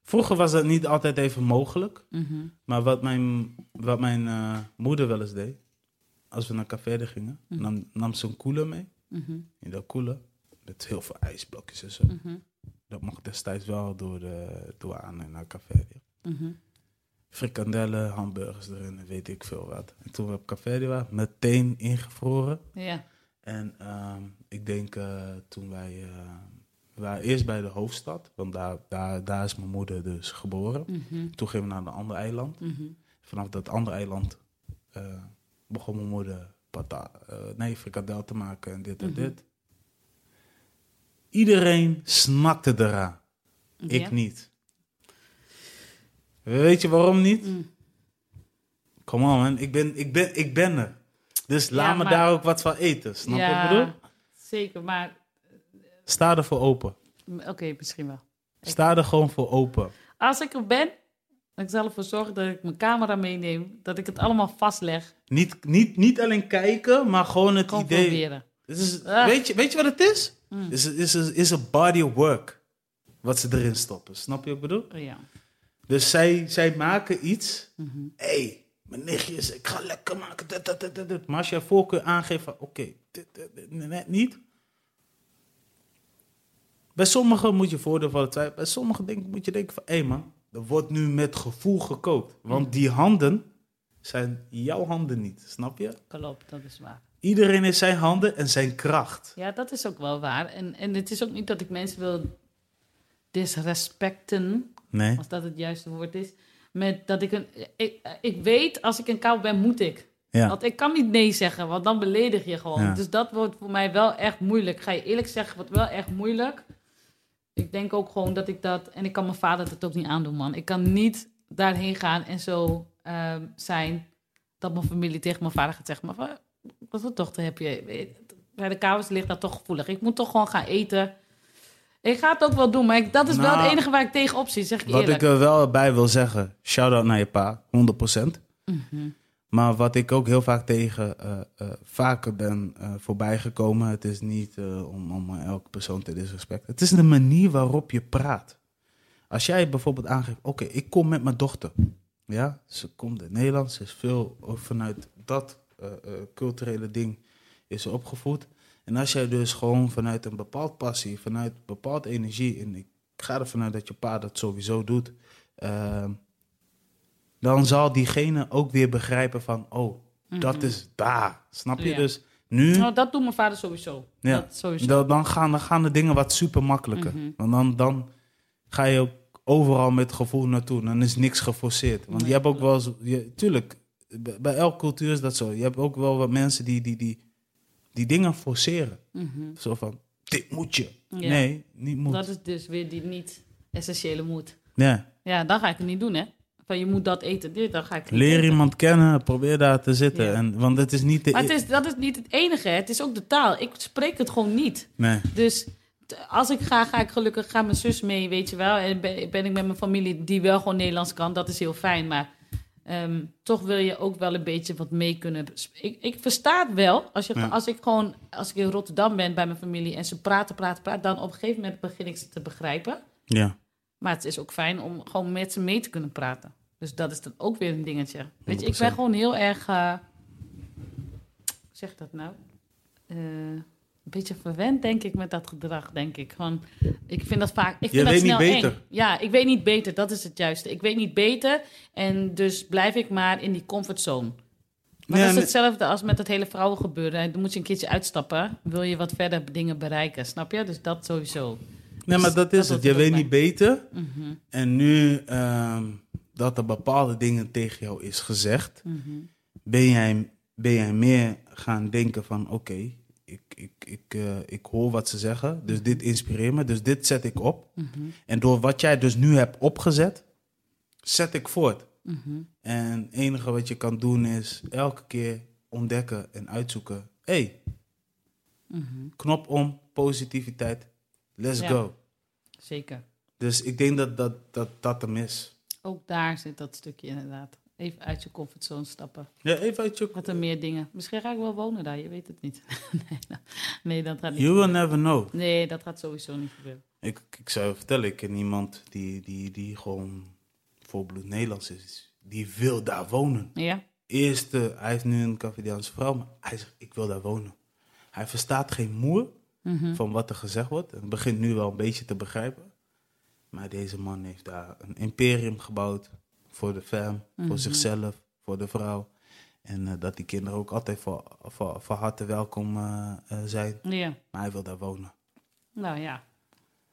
Vroeger was dat niet altijd even mogelijk. Mhm. Maar wat mijn, wat mijn moeder wel eens deed, als we naar café gingen, Mhm. nam, nam ze een koeler mee. Mhm. In dat koeler, met heel veel ijsblokjes en zo. Mhm. Dat mocht destijds wel door de douane naar café. Mhm. frikandellen, hamburgers erin weet ik veel wat. En toen we op Café waren, meteen ingevroren. Ja. En ehm, ik denk eh, toen wij, eh, we waren eerst bij de hoofdstad, want daar, daar, daar is mijn moeder dus geboren. Mhm. Toen gingen we naar een ander eiland. Mhm. Vanaf dat andere eiland eh, begon mijn moeder pata, eh, nee, frikandel te maken en dit en Mhm. dit. Iedereen snakte eraan. Ja. Ik niet. Weet je waarom niet? Mm. Come on man, ik ben, ik ben, ik ben er. Dus laat me maar- daar ook wat van eten. Snap je wat ik bedoel? zeker. Maar Sta er voor open. oké, misschien wel. Sta er gewoon voor open. Als ik er ben, ik zal ervoor zorgen dat ik mijn camera meeneem. Dat ik het allemaal vastleg. Niet, niet, niet alleen kijken, maar gewoon het Gewoon idee. proberen. Het is, Ah. weet, je, weet je wat het is? Mm. Het is, is, is, is een body of work. Wat ze erin stoppen. Snap je wat ik bedoel? Oh, ja. Dus zij, zij maken iets. Mhm. Hé, hey, mijn nichtjes, ik ga lekker maken. Maar als je voorkeur aangeeft van, oké, dit, dit, dit, net niet. Bij sommigen moet je voordeel van de twijfel. Bij sommige dingen moet je denken van, hé hey man, er wordt nu met gevoel gekookt. Want die handen zijn jouw handen niet, snap je? Klopt, dat is waar. Iedereen heeft zijn handen en zijn kracht. Ja, dat is ook wel waar. En, en het is ook niet dat ik mensen wil disrespecten, Nee. als dat het juiste woord is. Met dat ik een. Ik, ik weet, als ik een kou ben, moet ik. Ja. Want ik kan niet nee zeggen, want dan beledig je gewoon. Ja. Dus dat wordt voor mij wel echt moeilijk. Ga je eerlijk zeggen, wordt wel echt moeilijk. Ik denk ook gewoon dat ik dat. En ik kan mijn vader dat ook niet aandoen, man. Ik kan niet daarheen gaan en zo ehm, zijn dat mijn familie tegen mijn vader gaat zeggen: Maar wat voor dochter heb je? Bij de kamers ligt dat toch gevoelig. Ik moet toch gewoon gaan eten. Ik ga het ook wel doen, maar ik- dat is wel Nou, het enige waar ik tegenop zie, zeg ik Wat eerlijk. ik er wel bij wil zeggen, shout-out naar je pa, 100%. Mhm. Maar wat ik ook heel vaak tegen eh, eh, vaker ben eh voorbijgekomen, het is niet om, om elke persoon te disrespecten. Het is de manier waarop je praat. Als jij bijvoorbeeld aangeeft, oké, ik kom met mijn dochter. Ja, ze komt in Nederland, ze is veel vanuit dat culturele ding is opgevoed. En als jij dus gewoon vanuit een bepaald passie, vanuit bepaald energie, en ik ga ervan uit dat je pa dat sowieso doet, ehm, dan zal diegene ook weer begrijpen van, oh, dat is daar. Snap je? Mhm. Ja. Dus nu, Nou, dat doet mijn vader sowieso. Ja. Dat sowieso. dan, dan, gaan, dan gaan de dingen wat super makkelijker. Mhm. Want dan, dan ga je ook overal met gevoel naartoe. Dan is niks geforceerd. Want Nee, je hebt ook wel eens, je, tuurlijk, bij elke cultuur is dat zo. Je hebt ook wel wat mensen die, die, die, die dingen forceren. Mhm. Zo van, dit moet je. Ja. Nee, niet moet. Dat is dus weer die niet-essentiële moed. Ja. Ja, dan ga ik het niet doen, hè. Van je moet dat eten, dit, dan ga ik Leer eten. iemand kennen, probeer daar te zitten. Ja. En, want het is niet de... Maar het is, dat is niet het enige, het is ook de taal. Ik spreek het gewoon niet. Nee. Dus als ik ga, ga ik gelukkig, ga mijn zus mee, weet je wel. En ben, ben ik met mijn familie die wel gewoon Nederlands kan, dat is heel fijn. Maar ehm, toch wil je ook wel een beetje wat mee kunnen. Ik, ik versta het wel. Als, je, Ja. als ik gewoon, als ik in Rotterdam ben bij mijn familie en ze praten, praten, praten, dan op een gegeven moment begin ik ze te begrijpen. Ja. Maar het is ook fijn om gewoon met ze mee te kunnen praten. Dus dat is dan ook weer een dingetje. Weet je, ik 100%. ben gewoon heel erg. hoe zeg dat nou? Eh, een beetje verwend, denk ik, met dat gedrag, denk ik. Gewoon, ik vind dat vaak. Ik vind Je dat weet niet snel beter. eng. Ja, ik weet niet beter, dat is het juiste. Ik weet niet beter en dus blijf ik maar in die comfortzone. Maar Ja, dat is hetzelfde als met het hele vrouwengebeuren. Dan moet je een keertje uitstappen. Wil je wat verder dingen bereiken, snap je? Dus dat sowieso. Nee, maar dat dat is het. Je weet niet beter. Mhm, En nu ehm, dat er bepaalde dingen tegen jou is gezegd, mhm. ben jij, ben jij meer gaan denken van oké, ik, ik, ik, eh, ik hoor wat ze zeggen, dus dit inspireert me, dus dit zet ik op. Mhm, En door wat jij dus nu hebt opgezet, zet ik voort. mhm. En het enige wat je kan doen is elke keer ontdekken en uitzoeken. hey, Mhm, knop om, positiviteit, let's Ja. go. Zeker. Dus ik denk dat dat, dat, dat hem is. Ook daar zit dat stukje inderdaad. Even uit je comfortzone stappen. Ja, even uit je... Wat er meer dingen. Misschien ga ik wel wonen daar, je weet het niet. nee, dat- nee, dat gaat niet. You will never know. Nee, dat gaat sowieso niet gebeuren. Ik, ik zou je vertellen, ik ken iemand die, die, die gewoon volbloed Nederlands is. Die wil daar wonen. Ja? Eerste, hij heeft nu een Cafediaanse vrouw, maar hij zegt, ik wil daar wonen. Hij verstaat geen moer Mhm. van wat er gezegd wordt. En begint nu wel een beetje te begrijpen. Maar deze man heeft daar een imperium gebouwd. voor de fam, voor zichzelf, voor de vrouw. En eh, dat die kinderen ook altijd voor, voor, voor harte welkom eh, eh, zijn. Ja. Maar hij wil daar wonen. Nou ja,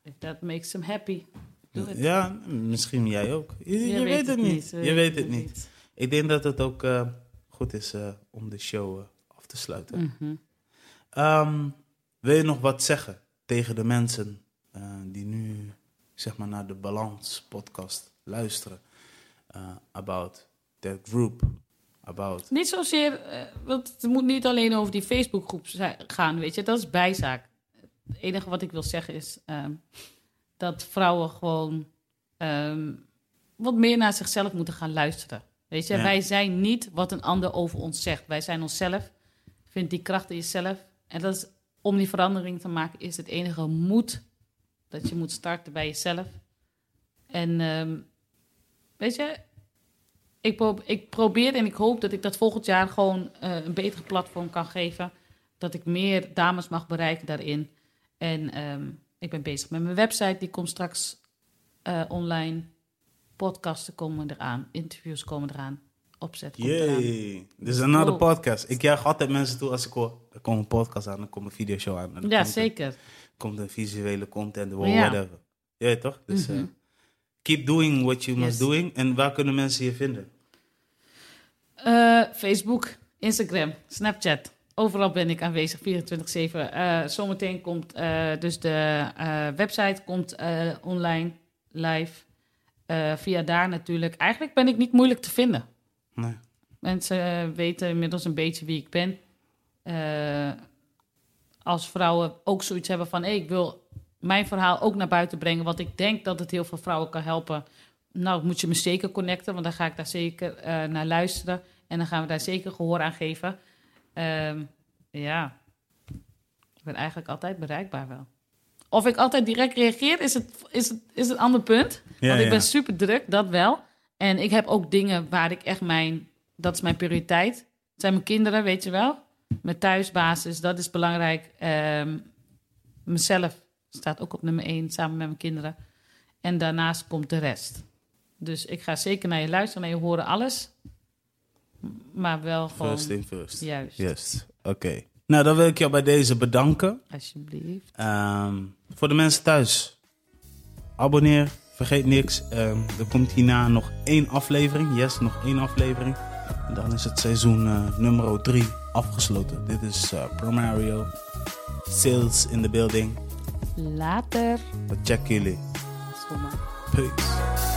if that makes him happy, doe het. Ja, misschien jij ook. Je, je Je weet, het niet. Je weet het niet. Ik denk dat het ook goed is om de show af te sluiten. Mhm. Ehm, wil je nog wat zeggen tegen de mensen die nu zeg maar naar de Balans podcast luisteren? eh, about that group, about... Niet zozeer, eh, want het moet niet alleen over die Facebookgroep gaan, weet je. Dat is bijzaak. Het enige wat ik wil zeggen is ehm, dat vrouwen gewoon ehm, wat meer naar zichzelf moeten gaan luisteren. Weet je, Ja. wij zijn niet wat een ander over ons zegt. Wij zijn onszelf. Vind die kracht in jezelf. En dat is, om die verandering te maken, is het enige moed dat je moet starten bij jezelf. En ehm, weet je, ik, pro- ik probeer en ik hoop dat ik dat volgend jaar gewoon eh, een betere platform kan geven. Dat ik meer dames mag bereiken daarin. En ehm, ik ben bezig met mijn website, die komt straks eh, online. Podcasten komen eraan, interviews komen eraan, opzet komt eraan. Yay, dit is another podcast. Ik juich altijd mensen toe als ik hoor, er komt een podcast aan, er komt een videoshow aan. Ja, zeker. Komt een visuele content, Ja. whatever. Ja, toch? Dus eh, keep doing what you must doing. En waar kunnen mensen je vinden? Eh, Facebook, Instagram, Snapchat. Overal ben ik aanwezig, 24-7. Eh, zometeen komt dus de website komt, online, live. Via daar natuurlijk. Eigenlijk ben ik niet moeilijk te vinden. Nee. Mensen weten inmiddels een beetje wie ik ben. Als vrouwen ook zoiets hebben van... Hey, ik wil mijn verhaal ook naar buiten brengen... want ik denk dat het heel veel vrouwen kan helpen. Nou, moet je me zeker connecten... want dan ga ik daar zeker eh, naar luisteren... en dan gaan we daar zeker gehoor aan geven. Ehm, ja, ik ben eigenlijk altijd bereikbaar wel. Of ik altijd direct reageer, is het, is het, is het een ander punt. Ja, Want ik ja. ben super druk, dat wel. En ik heb ook dingen waar ik echt mijn... Dat is mijn prioriteit. Het zijn mijn kinderen, weet je wel. Mijn thuisbasis, dat is belangrijk. Ehm, mezelf staat ook op nummer één, samen met mijn kinderen. En daarnaast komt de rest. Dus ik ga zeker naar je luisteren, naar je horen alles. Maar wel gewoon... First in first. Juist, Yes, oké. Nou, dan wil ik jou bij deze bedanken. alsjeblieft. Ehm, voor de mensen thuis, abonneer, vergeet niks. Ehm, er komt hierna nog één aflevering. Yes, nog één aflevering. Dan is het seizoen eh, nummer 3 afgesloten. Dit is eh Primario. Sales in the building. Later. We checken jullie. Peace.